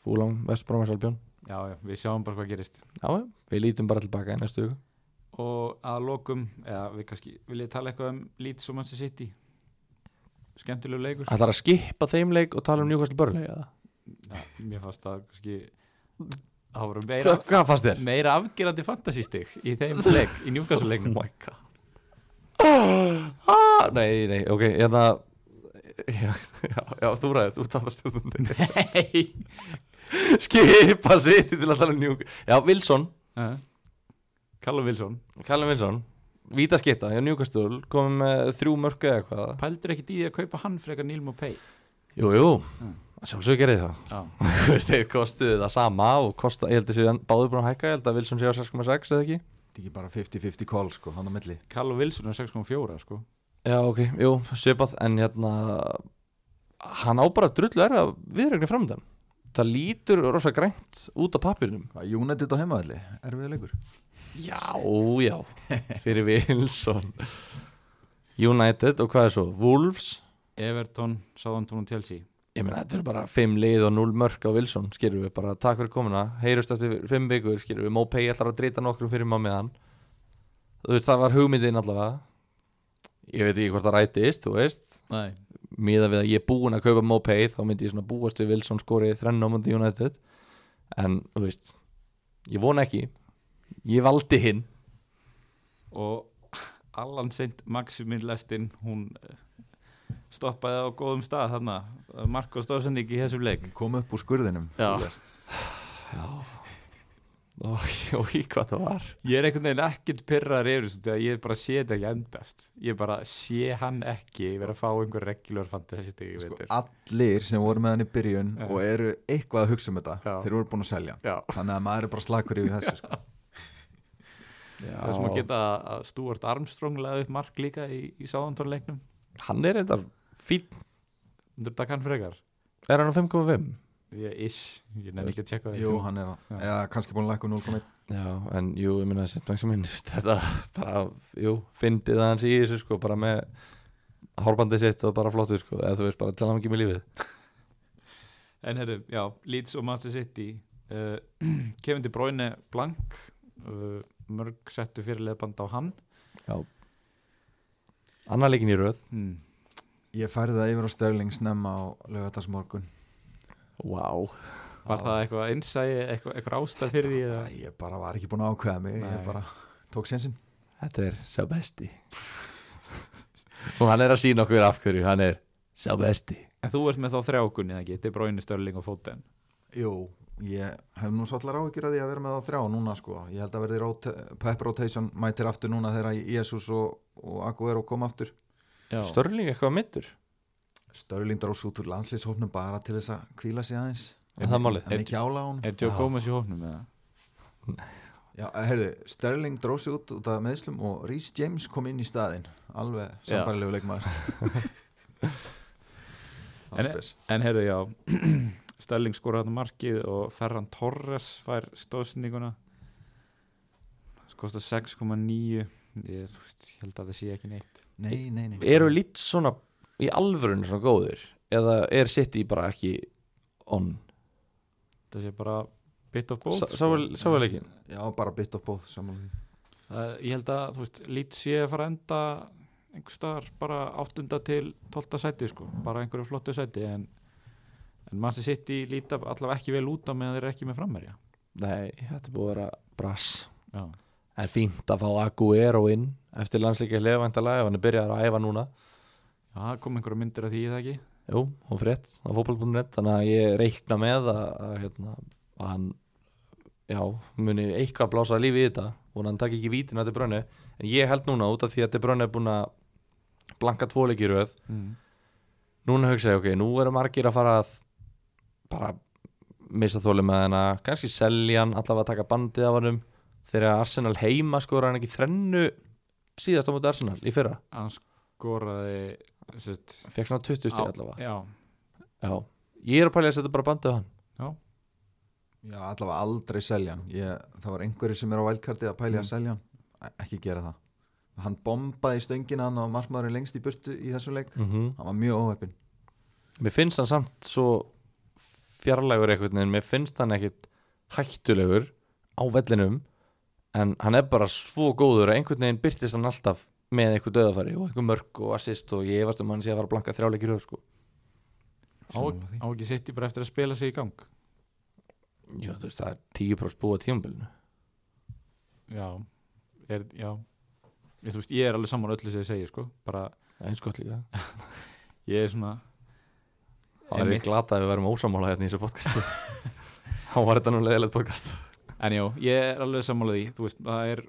Fúlam, Vestbrómas Albjörn Já, já, við sjáum bara hvað gerist. Já, já, við lítum bara tilbaka í næstu viku. Og að lokum, eða við kannski vil ég tala eitthvað um Leeds og Manchester City? Skemmtilegu leikur. Ætlar að skipa þeim leik og tala um Newcastle Burnley eða? ja, mér fannst það kannski það voru meira, meira afgerandi fantasístig í þeim leik, í Newcastle leiknum. my god. Ah, Nei, nei, ok, hérna Já, já, já þú ræðið, þú talar stjórnum Nei. Skipa sitt til að tala um Newcastle Já, Wilson, uh, Callum Wilson. Callum Wilson. Vítaskitta, já, Newcastle komið með þrjú mörku eða eitthvað. Pældur í því að kaupa hann frekar Neil Mopay Jú, jú, Mm. Sjálfsög gerði það. Já, Þú veist, þeir kostuðu það sama og kosta, ég held að sér báður búin að hækka, ég held að Wilson sé á 6,6 eða ekki? Þetta er ekki bara 50-50 call sko, hann á milli. Callum Wilson er 6.4 sko. Já, ok, jú, svipað en hérna hann á bara drullu er að viðregni framöndan það lítur rosa grænt út af Hvað, United á heimaðalli, erfiða leikur. Já, já, fyrir Wilson. United og hvað er svo? Wolves? Everton, Southampton og Chelsea Ég meina, þetta eru bara 5 lið og 0 mörk á Wilson skilur við bara, takk fyrir komuna. Heyrust eftir 5 vikur, skilur við Mopay ætlar að drita nokkrum fyrir maður með hann þú veist, það var hugmyndin allavega. Ég veit ekki hvort það rætist, þú veist. Nei. Miða við að ég er búinn að kaupa Mopay þá myndi ég svona búast við Wilson skorið þrenn á mundi United. En þú veist ég vona ekki. Ég valdi hinn. Og Allan Sint Maximin Lestin hún eh, stoppaði á góðum stað þarna. Marko Stórsending í þessum leik. Kom upp úr skurðinum Já. já. Og, og í hvað það var? Ég er einhvern veginn ekkert pyrraður yfir þessu að ég bara sé þetta ekki endast. Ég bara sé hann ekki vera að fá einhver regular fantasy í sko, Allir sem voru með hann í byrjun Já. og eru eitthvað að hugsa um þetta Já. þeir voru búin að selja. Þannig að maður er bara slakur yfir þessu sko. Það sem að geta að Stuart Armstrong laði upp mark líka í, í sáðantónleiknum Hann er eitthvað fín Undur þetta kann frekar. Er hann á 5.5? Ég ish, ég nefn ekki að tjekka það Jú, hann er Já. eða kannski búin að lækka um 0,1 Já, en jú, ég minna að setja sem minn Þetta bara, jú, fyndið að hans í þessu sko Bara með hárbandið sitt og bara flottu sko Eða þú veist, bara til hann ekki með lífið. En herru, já, Leeds og Manchester City uh, Kevin De Bruyne blank uh, Mörg settu fyrir leðband á hann. Annar leikin í röð. Hmm. Ég færði það yfir á Störling snemma á lögatarsmorgun Vá. Var það eitthvað innsæi, eitthvað, eitthvað ástæð fyrir því eða? Ég bara var ekki búin að ákveða mig. Nei. Ég bara tók sénsinn. Þetta er sá besti. Og hann er að sína okkur af hverju Hann er sá besti. En þú ert með þá þrjákunni, eða ekki? De Bruyne, Störling og Foden. Jú, ég hef nú svolítið áhyggjur að því að vera með á þrjá núna sko. Ég held að verði rota pep rotation mætir aftur núna þegar Jesus og, og Aguero kom aftur Störling eitthvað mittur Störling drós út úr landslýshófnum bara til þess að kvíla sig aðeins. Er það málið? En ekki ála hún Er Joe Já. Gomez í hófnum eða? Já, heyrðu, Störling dró sig út út af meðslum og Rhys James kom inn í staðinn. Alveg sambarlegu leikmaður. En- En herru, já Störling skora hann markið og Ferran Torres fær stóðsendinguna Skosta 6,9 ég, ég held að það sé ekki neitt Nei, nei, nei. Eru lít svona í alvörun svona góðir? Eða er City bara ekki on? Það sé bara bit of both Sá sko. Já, bara bit of both Það- Ég held að, þú veist, lít sé að fara að enda einhver staðar bara áttunda til tólta sæti sko, bara einhverju flottu sæti en, en Manchester City líta allavega ekki vel út á meðan þeir eru ekki með frammerja Nei, þetta búið að vera brass. Já, En fínt að fá Aguero inn Eftir landsleikja hlefvæntalega Ef hann er byrjað að æfa núna. Já kom einhverju myndir af því það ekki? Jú, hún frétt á fótboll.net Þannig að ég reikna með að, að, hérna, að hann Já, muni eitthvað blása lífi í þetta. Og hann takk ekki vítin að þetta brönni en ég held núna út af því að þetta brönni er búin að blanka tvoleiki röð mm. núna hugsa ég, ok, nú eru margir að fara að bara missa þóli með hennar, kannski selja hann allavega taka bandið af hannum þegar Arsenal heima skora hann ekki þrennu síðast á móti Arsenal í fyrra? Hann skoraði fekk svona 20 stíð allavega. Já, Já, ég er að pæla að setja bara bandið á hann. Já, Já, allavega aldrei selja hann. Ég, Það var einhverju sem er á vældkarti að pæli Mm. að selja hann. Ekki gera það. Hann bombaði stöngina hann og markmaðurinn lengst í burtu í þessum leik. Mm Hann var mjög óheppin Mér finnst hann samt svo fjarlægur eitthvað en mér finnst hann ekkit hættulegur á vellinum en hann er bara svo góður að einhvern veginn byrtist hann alltaf með eitthvað döðafæri og eitthvað mörg og assist og ég efast um hann sé að fara að blanka þrjáleikir röð sko. á, á ekki City bara eftir að spila sig í gang? Já, þú veist, það er 10% búið á tímabilinu. Já, er, já. Ég, Þú veist, ég er alveg saman öllu sem ég segi sko, bara, Það er eins gott líka. Ég er svona Það er Einmitt. glata að við verum ósamála hérna í þessu podcasti. Þá var þetta nú leðilegt podcast En já, ég er alveg sammálað því. Veist, það er,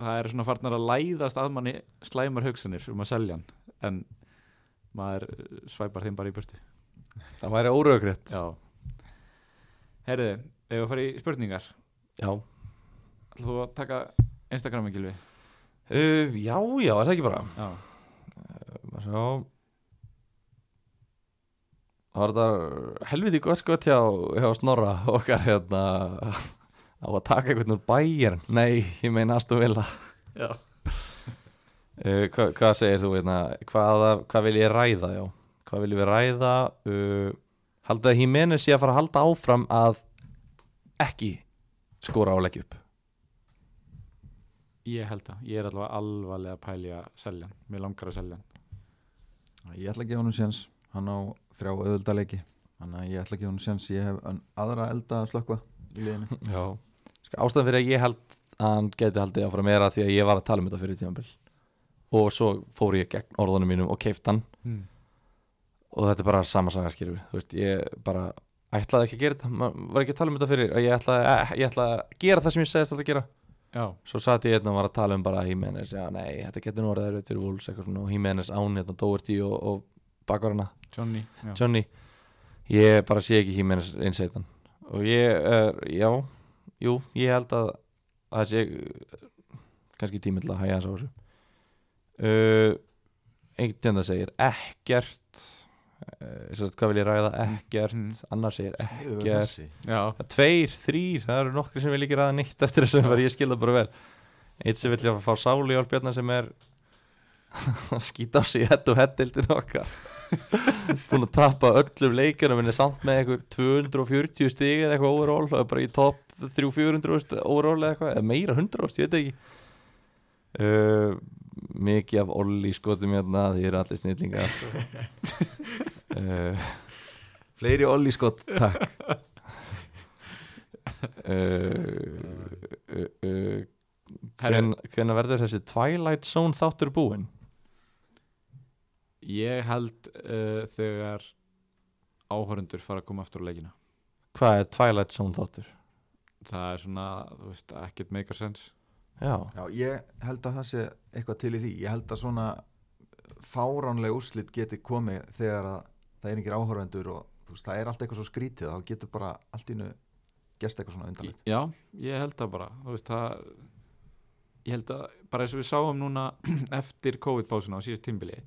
það er svona farnar að læðast að manni slæmar hugsanir um að selja hann en maður svæpar þeim bara í burtu. Það væri Já. Herðu, ef við fara í spurningar? Já, ætlum þú að taka Instagram Gilvi? uh, já, já, er það ekki bara? Já, Maður sjá. Það var þetta helviti gott gott hjá, hjá Snorra okkar hérna á að taka einhvern úr bæjar Nei, ég meina Aston Villa já. uh, hva, Hvað segir þú hérna? Hvað, hvað vil ég ræða, já? Hvað vil ég ræða? Uh, Haldið að Jimenez sé að fara að halda áfram að ekki skora á leggjup Ég held það, ég er allavega alvarlega að pæli að selja hann, mér langar að selja hann Ég ætla að gefa hann séns. Hann á þrjá auðvöldaleiki Þannig að ég ætla að gefa hann séns. Ég hef aðra elda að slökva í liðinu. Já Ástæðan fyrir að ég held að hann geti haldið áfram er að því að ég var að tala um þetta fyrir tímabil. Og svo fór ég gegn orðunum mínum og keift hann. Mm. og þetta er bara sama sagarskirfi þú veist, ég bara ætlaði ekki að gera þetta. Ma- var ekki að tala um þetta fyrir að ég ætlaði, ég ætlaði að gera það sem ég segist alltaf að gera. Já, svo satt ég hérna og var að tala um bara Jimenez já nei, þetta getur nú orðið erfitt fyrir Wolves eitthvað svona og Jimenez án hérna Doherty og, og bakvarana. Johnny. Johnny. Ég bara sé ekki Jimenez einsætan og ég er, já jú, ég held að að það sé kannski tími til að hæja hans á þessu. Uh, Einhvern það segir ekkert uh, svo, Hvað vil ég ræða? Ekkert Mhm. Annar segir ekkert þessi. Já, Það er Tveir, þrýr, það eru nokkri sem vil ekki ræða nýtt eftir þessu var ég skilða bara vel. Eitt sem vil ég fá sáli í Bjarnar sem er að skýta á sig hett og hettildin okkar. Búin að tapa öllum leikjunum en er samt með eitthvað 240 stig eða eitthvað overall og er bara í top 300-400 overall eða eitthvað eða meira 100, ég veit ekki uh, mikið af Olli skotum hérna því eru allir snillingar uh, Fleiri Olli skott, takk uh, uh, uh, Herru. hven, hvenær verður þessi Twilight Zone þáttur búinn? ég held uh, þegar áhörundur fara að koma aftur á leikina Hvað er Twilight Zone þáttur? Það er svona, þú veist, ekkert make a sense. Já, Já, ég held að það sé eitthvað til í því. Ég held að svona fáránlega úrslit geti komið þegar að það er engir áhörvendur og þú veist, það er allt eitthvað svo skrítið. Þá getur bara allt í nu gest eitthvað svona undanlegt Já, ég held það bara. Þú veist, það ég held að, bara eins og við sáum núna eftir COVID-básuna á síðast tímbili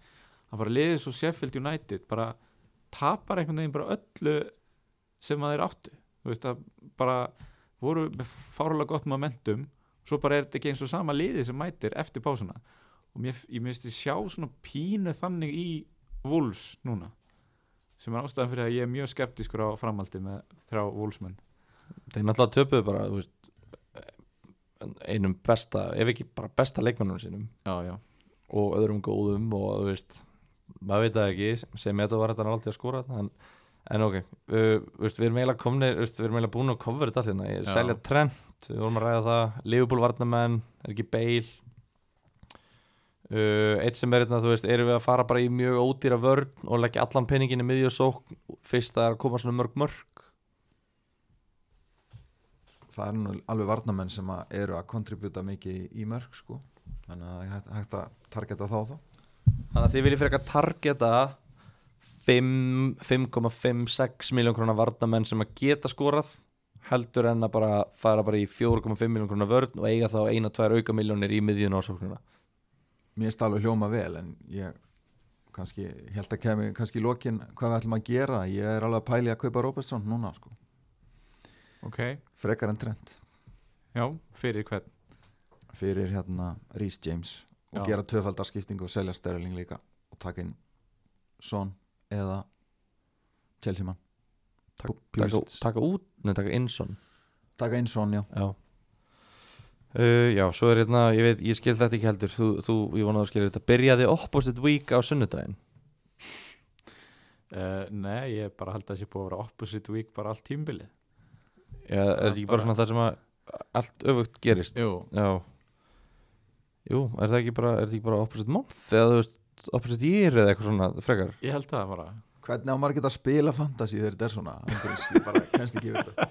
það bara liðið svo Sheffield United bara tapar einhvern veginn bara öllu sem að þeir áttu. Þú veist að bara voru fárlega gott momentum svo bara er þetta ekki eins og sama liðið sem mætir eftir pásuna. Og mér, ég minnst ég sjá svona pínu þannig í Wolves núna sem er ástæðan fyrir að ég er mjög skeptiskur á framaldi með þrjá Wolvesmenn. Þeir náttúrulega töpuðu bara veist, einum besta, ef ekki bara besta leikmannum sínum. Já, já, og öðrum góðum og veist maður veit það ekki, sem þetta var þetta alltaf að skora en, en ok, uh, veist, við erum eiginlega komnir, veist, við erum eiginlega búin að cover þetta allir hérna, selja Trent, við vorum að ræða það Liverpool varnamenn, er ekki Bale. Uh, eitt sem er þetta, þú veist, erum við að fara bara í mjög ódýra vörn og leggja allan penningin í miðju og sókn, fyrst það að koma svona mörg mörg Það er nú alveg varnamenn sem að eru að kontributa mikið í, mörg sko. Þannig að það er hægt, að targeta þá þá. Þannig að þið viljið frekar targeta 5 5,56 miljón krónar varnamenn sem að geta skorað heldur en að bara fara bara í 4,5 miljón krónar vörn og eiga þá eina, tvær auka miljónir í miðjun ásóknuna Mér er alveg hljóma vel en ég kannski held að kemi kannski í lokin hvað við ætlum að gera. Ég er alveg að pæli að kaupa Robertson núna sko. Ok. Frekar en Trent. Já, fyrir hvern? Fyrir hérna Rhys James og Já. gera tvöfaldarskiptingu og selja Sterling líka og taka inn Son eða Chelsea mann taka, taka, taka út, neða taka Inson taka inn Son já. Já. Uh, já, svo er hérna, ég veit, ég skil þetta ekki heldur. Þú, þú ég vona að þú skilir þetta. Byrjaði opposite week á sunnudaginn? Uh, Nei, ég bara held að það sé búið að vera opposite week bara allt tímbilið Já, er þetta ekki bara bara- svona það sem að allt öfugt gerist? Jú, Já. Jú, er það ekki bara, er það ekki bara opposite month? Eða þú veist, opposite year eða eitthvað svona frekar? Ég held það bara. Hvernig á maður geta að spila fantasy þegar þetta er svona? Ég bara kennst ekki yfir þetta.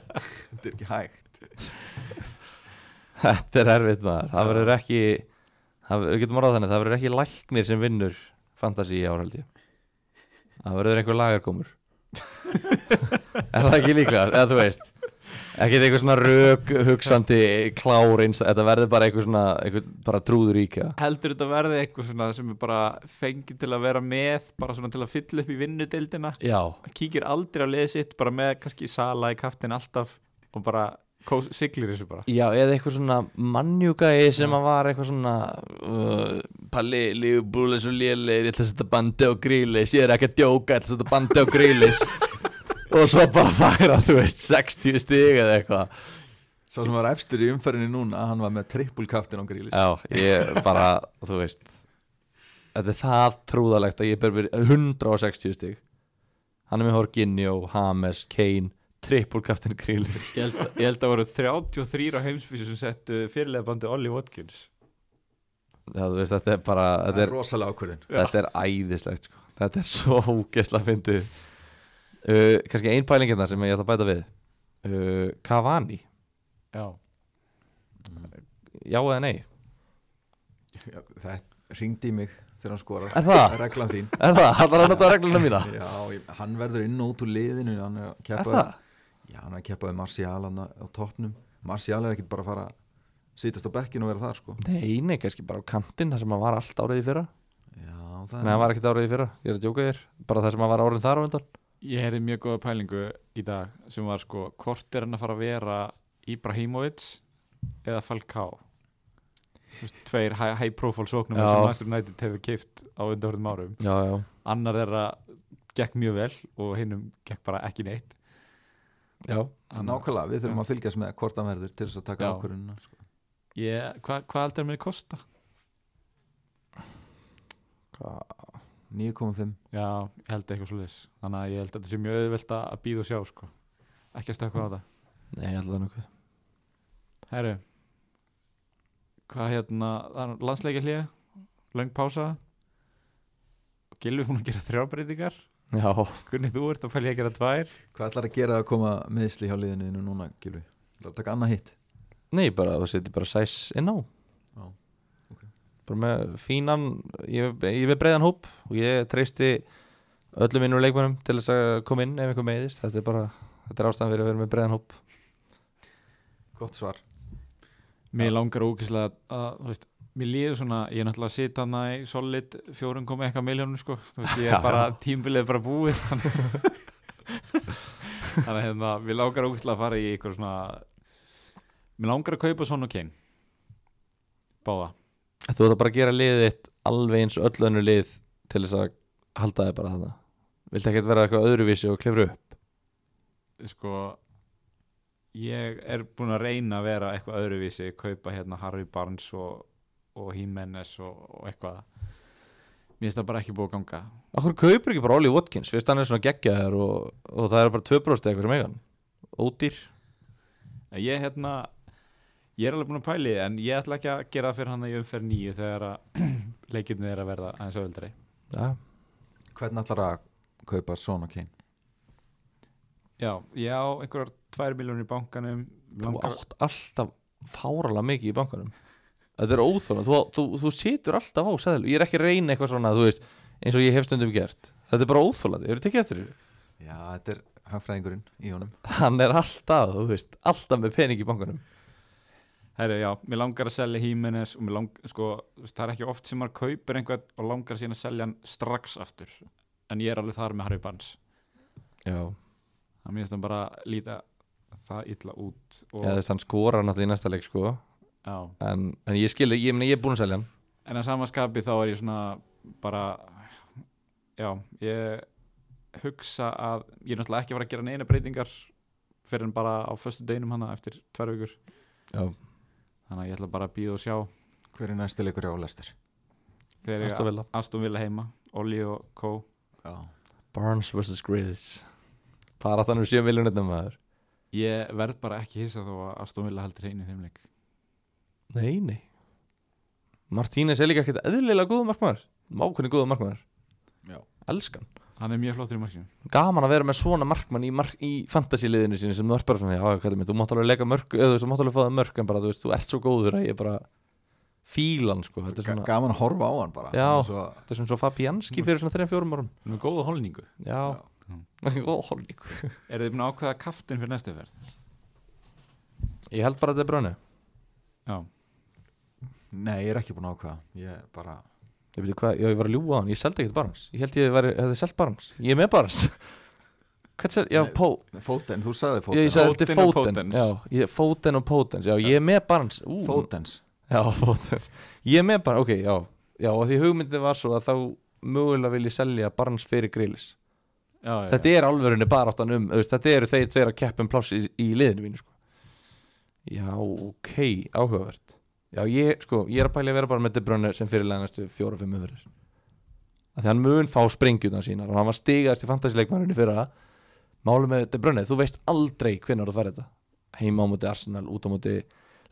Þetta er ekki hægt. Þetta er erfitt maður, það verður ekki það verður, getum orðað þannig, það verður ekki læknir sem vinnur fantasy í ár held ég. Það verður einhver lagarkomur Er það ekki líklega, eða þú veist Ekki eitthvað svona rök hugsandi klár eins, þetta verður bara eitthvað svona eitthvað bara trúður íkja Heldur þetta verði eitthvað svona sem er bara fengið til að vera með bara svona til að fylla upp í vinnudeildina? Já, kíkir aldrei á liðið sitt bara með kannski sala í kaftin alltaf og bara siglir þessu bara. Já, eða eitthvað svona mannjúkaði sem að var eitthvað svona uh, Palli, lífbúl eins og lélegir, ég ætla að setja bandi á grílis ég er ekki að djóka, ég ætla að setja bandi á grílis og svo bara færa, þú veist, 60 stig eða eitthvað. Sá sem var efstur í umferðinni núna, hann var með trippulkaftin á grílis Já, ég bara, þú veist þetta er það trúðalegt að ég ber verið 160 stig. Hann er með Horginjó, Hames, Kane trippulkaftin grílis Ég held, ég held að voru 33 á heimsfísu sem settu fyrirlega bandi Ollie Watkins. Já, þú veist, þetta er bara þetta er er, rosalega ákvörðin þetta er æðislegt sko. þetta er svo ógeðslega fyndið uh, kannski ein pælingina sem ég ætla að bæta við. Uh, Cavani, Já, já eða nei? Já, það ringdi í mig þegar hann skorar Er það? reglan þín. Er það, hann var að nota regluna mína. Já, ég- hann verður inn og út úr liðinu hann er er það? Já, hann er að keppa við Martial hann á toppnum. Martial er ekkit bara að fara sítast á bekkinu og vera þar sko. Nei, nei, kannski bara á kantinn þar sem hann var allt árið í fyrra. Já, það Nei, hann var ekkert árið í fyrra, ég er að djóka þér. Bara það sem hann var árið þar á undan Ég heyrði mjög góða pælingu í dag sem var sko, hvort er hann að fara að vera Ibrahimovic eða Falcao Þú veist, tveir high, high profile sóknum Já. sem Master United hefur keift á undanhverjum árum Já, já, annar þeirra gekk mjög vel og hinnum gekk bara ekki neitt já Annar- Nákvæmlega, við þurfum Já. að fylgjast með hvort hann verður til þess að taka Já. ákvörðunina sko. Ég- Hvað hva aldrei mér kosta? Hva- 9,5 Já, ég held eitthvað svo leis Þannig að ég held að þetta sé mjög auðvelt að að býða og sjá sko. ekki að stökkva á það Nei, ég held það nokkuð. Herru Hvað hérna, það er landsleikja hlið Löng pása. Gilvi búin að gera þrjábreytingar Já, Gunni, þú ert að fælja að gera tvær. Hvað ætlar að gera að koma meðsli hjá liðinu þínu núna, Gilvi? Það að taka annað hitt? Nei, bara, þú setur bara sæs inn á. Já. Bara með fínan Ég, ég við breiðan hóp og ég treysti öllum innur leikmennum til þess að koma inn ef einhver meiðist. Þetta er bara, þetta er ástæðan fyrir að vera með breiðan hóp. Gott svar. Mér langar ógislega að, þú veist, Mér líður svona, ég er náttúrulega að sita hana í solid fjórum komi eitthvað miljónum sko. Þú veist, ég er bara, tímbilið er bara búið Þannig að hérna, mér langar ógislega að fara í eitthvað svona Mér langar að kaupa svona kein Báða Þú ætla bara að gera liðið þitt alveg eins öll önnu lið til þess að halda þig bara þarna. Viltu ekkert vera eitthvað öðruvísi og klifra upp? Sko ég er búin að reyna að vera eitthvað öðruvísi, kaupa hérna Harry Barnes og, og Jimenez og, og eitthvað. Mér finnst það bara ekki búið að ganga. Akkur kaupir ekki bara Ollie Watkins? Fyrst hann er svona geggjaður og, og það er bara 2% eitthvað sem eigan Ódýr. Ég hérna ég er alveg búin að pæli því, en ég ætla ekki að gera það fyrir hann í umferð nýju þegar að leikirni er að verða aðeins öðuldri Já, Hvernig ætlar að kaupa og Kane? já, ég á einhverjar 2 miljónir í bankanum þú langar, átt alltaf fáralega mikið í bankanum. Þetta er óþólan, þú, þú, þú situr alltaf á seðlu Ég er ekki að reyna eitthvað svona, þú veist eins og ég hef stundum gert. Þetta er bara óþólandi, ég eru tekið eftir þessu? Já, þetta er hagfræðingurinn í honum. Hann er alltaf, þú veist, alltaf með pening í bankanum herri, já, mér langar að selja Jimenez og mér langar, sko, það er ekki oft sem maður kaupir einhvern og langar síðan að selja hann strax aftur. En ég er alveg þar með Harry Barnes. Já, það mér finnst hann bara líta það illa út og, að hann skorar náttúrulega í næsta leik sko. Já. En, en ég skil, ég, ég er búinn að selja hann. En að sama skapi þá er ég svona bara já, ég hugsa að ég er náttúrulega ekki að fara að gera neina breytingar fyrir en bara á föstu deginum hana eftir tvær vikur. Já, þannig að ég ætla bara að býða og sjá. Hver er næsti leikur hjá Lester? þegar Aston ég Villa. Aston Villa heima Olli og Kó Já, Barnes vs. Grills Bara þannig 7 miljónir maður. Ég verð bara ekki hissa þó að Aston Villa heldur hreinu í þeim leik. Nei, nei. Martínez er líka ekkert eðlilega góða markmaður. Mákunni góða markmaður. Já. Elskan hann er mjög flottur í markinu. Gaman að vera með svona markmann í, mark, í fantasy-liðinu sínu sem þú ert bara svona, já, hvað er mér, þú mátt alveg leika mörg eða þú mátt alveg fá það mörg en bara, þú veist, þú ert svo góður að ég bara fílan, sko, þetta er svona gaman að horfa á hann bara. Já. Er Svo, þetta er svona svo Fabianski fyrir svona 3-4 árum. Er með góða holningu. Já, góð holning eru þið búin að ákveða kaftin fyrir næstu verð Ég held bara að þetta er brönu já, Nei, ég er ekki búin að ákvaða Ég bara Ég veit hvað, já, ég var að ljúga á hann, ég seldi ekkert Barnes Ég held ég væri, hefði selt Barnes Ég er með Barnes Hvað sel, já, Pó Fóten, þú sagði Já, Fóten ég seldi og Foden. Potens. Já, ég, Foden og Potens. Já, ég er með Barnes Ú, Fótens. Já, Potens Ég er með Barnes, ok, já. Já, og því hugmyndin var svo að þá mögulega vil ég selja Barnes fyrir Grillis já, já, Þetta er alvörunni bara áttan um Þetta eru þeir tveir að keppum pláss í, í liðinu mínu sko. Já, ok, áhugavert Já, ég, sko, ég er að pæli að vera bara með De Bruyne sem fyrirlega næstu fjóra-fimm umferðir. Að því hann mun fá sprengjuna sínar og hann var stigast í fantasileikmanninu fyrra. Málum með De Bruyne, þú veist aldrei hvernig þú fær þetta. Heima á móti Arsenal, út á móti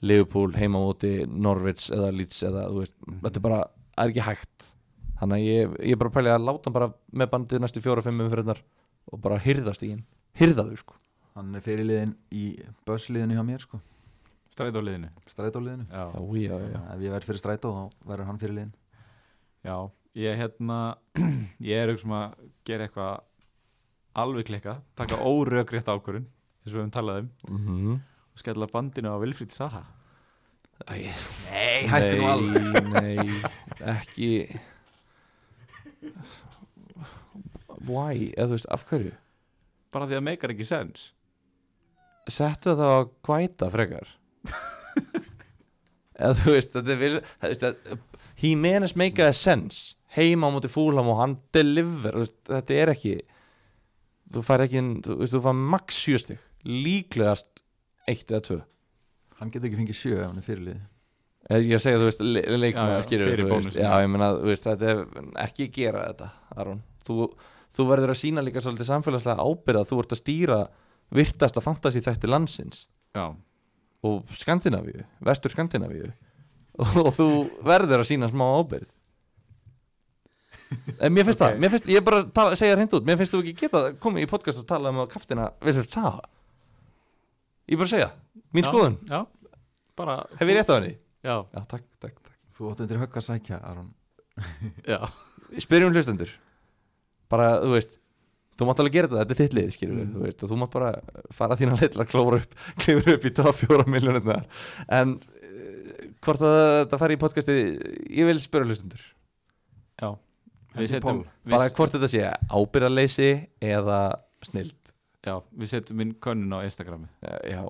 Liverpool, heima á móti Norwich eða Leeds eða, þú veist, þetta er bara er ekki hægt. Þannig að ég, ég er bara að pæli að láta hann bara með bandið næstu fjóra-fimm umferðinar og bara hyrðast í hinn. Hyrða þau sko. Hann er fyrirliðin í Bössliðinu hjá mér sko strætó liðinu. Strætóliðinu já. já, já, já. Ef ég verð fyrir strætó þá verður hann fyrirliðin Já, ég hérna ég er auðvitað að gera eitthvað alveg klikka, taka órökrétt ákvörun eins og við höfum talað um Mm og skella bandinu á Vilfríð Saha. Æ, Nei, hættu nú alveg. Nei, nei, ekki. Why, eða þú veist, af hverju? Bara því að meikar ekki sens Settu það á kvæta frekar Eða þú veist, þetta að- Jimenez make a sense. Heima á móti fúlam og hann deliver veist, Þetta er ekki Þú fær ekki, þú veist, þú fær max sjöstig Líklegast eitt eða tvö. Hann getur ekki fengið sjö ef hann er fyrirlið Ég ég segi, þú veist, le leikmaður já, skilur þú veist. Já, ég meina, þú veist, þetta er ekki gera þetta, Aron. Þú, þú verður að sína líka svolítið samfélagslega ábyrða Þú ert að stýra virtasta fantasi þætti landsins. Já, og Skandinavíu, vestur Skandinavíu. Og, þú verður að sína smá ábyrð en mér finnst Ok. það, mér finnst, ég er bara að tala, segja hreint út, mér finnst þú ekki geta komið í podcast og tala um að kaftina Vilhelm Saha. Ég bara að segja, mín já, skoðun. já, bara hef ég rétt á henni? já, Já, takk, takk, takk. Þú átt undir högg að sækja, Aron. Já, spyrjum hlustendur. Bara, þú veist þú mátt alveg gera þetta, þetta er þitt lið, skilur Mm. þú veist, þú mátt bara fara þína leið til að klóra upp klifra upp í top fjóra miljónirnar en uh, hvort að þetta fari í podcasti ég vil spyrja hlustendur. Já. Við setjum, bara við, hvort þetta sé ábyrðarleysi eða snild já, við setjum inn könnun á Instagrami já,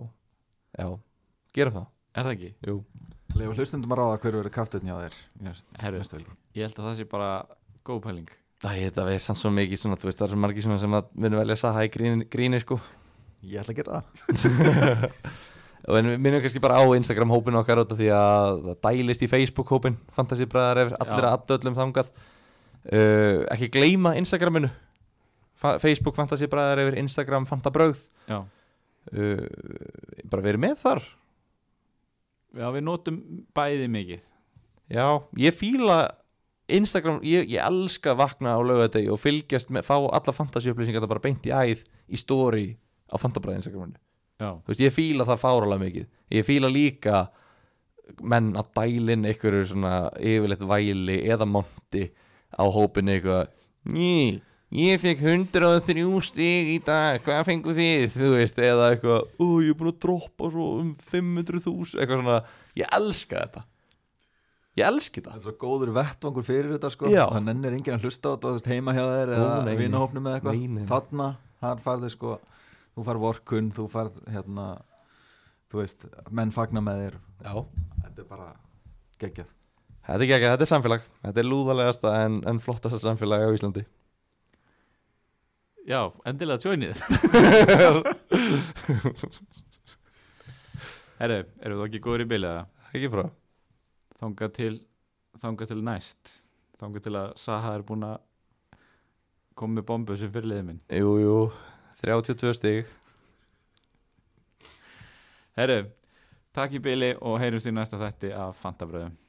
já, gera það. Er það ekki? Jú. Leifur hlustundum að ráða hverju verður kaftetn hjá þér Herru, ég held að það sé bara góð pæling Æ, þetta er samt svo mikið svona, þú veist, það er svo margir svona sem að vinna velja að saha í gríni, gríni sko. Ég ætla að gera það. Og en minnum kannski bara á Instagram hópin okkar út af því að það dælist í Facebook hópin fantasybræðar eftir allir Já. að addöllum þangað. Uh, ekki gleyma Instagraminu. Fa Facebook fantasybræðar yfir Instagram fantabröð já, uh, bara verið með þar. Já við notum bæði mikið. Já, ég fíla Instagram, ég, ég elska að vakna á laugadegi og fylgjast með, fá alla fantasyupplýsingar það bara beint í æð í story á fantabræði Instagraminu. Veist, ég fíla það fáralega mikið. Ég fíla líka menn að dælin einhverju svona yfirleitt væli eða monti á hópinni eitthvað ný, ég fekk 103 stig í dag, hvað fengu þið? Þú veist, eða eitthvað ó, ég er búin að droppa svo um 500.000 eitthvað svona, ég elska þetta ég elski Það. Þetta er svo góður vettvangur fyrir þetta sko. Já. Það nennir enginn að hlusta á þetta heima hjá þér Ó, eða vinahópnum eða eitthvað. Þarna, þar farðu sko Þú farð vorkun, þú farð hérna Þú veist, menn fagna með þér. Já, Þetta er bara geggjað. Þetta er ekki, þetta er samfélag. Þetta er lúðalegasta en, en flottasta samfélag á Íslandi. Já, endilega tjónið. Herru, eru þú ekki góður í bylið ekki frá þangað til þangað til næst. Þangað til að Saha er búin að koma með bombu sem fyrir liðið minn. Jú, jú, 32 stig. Herru, takk í byli og heyrjumst í næsta þætti af Fantabröðum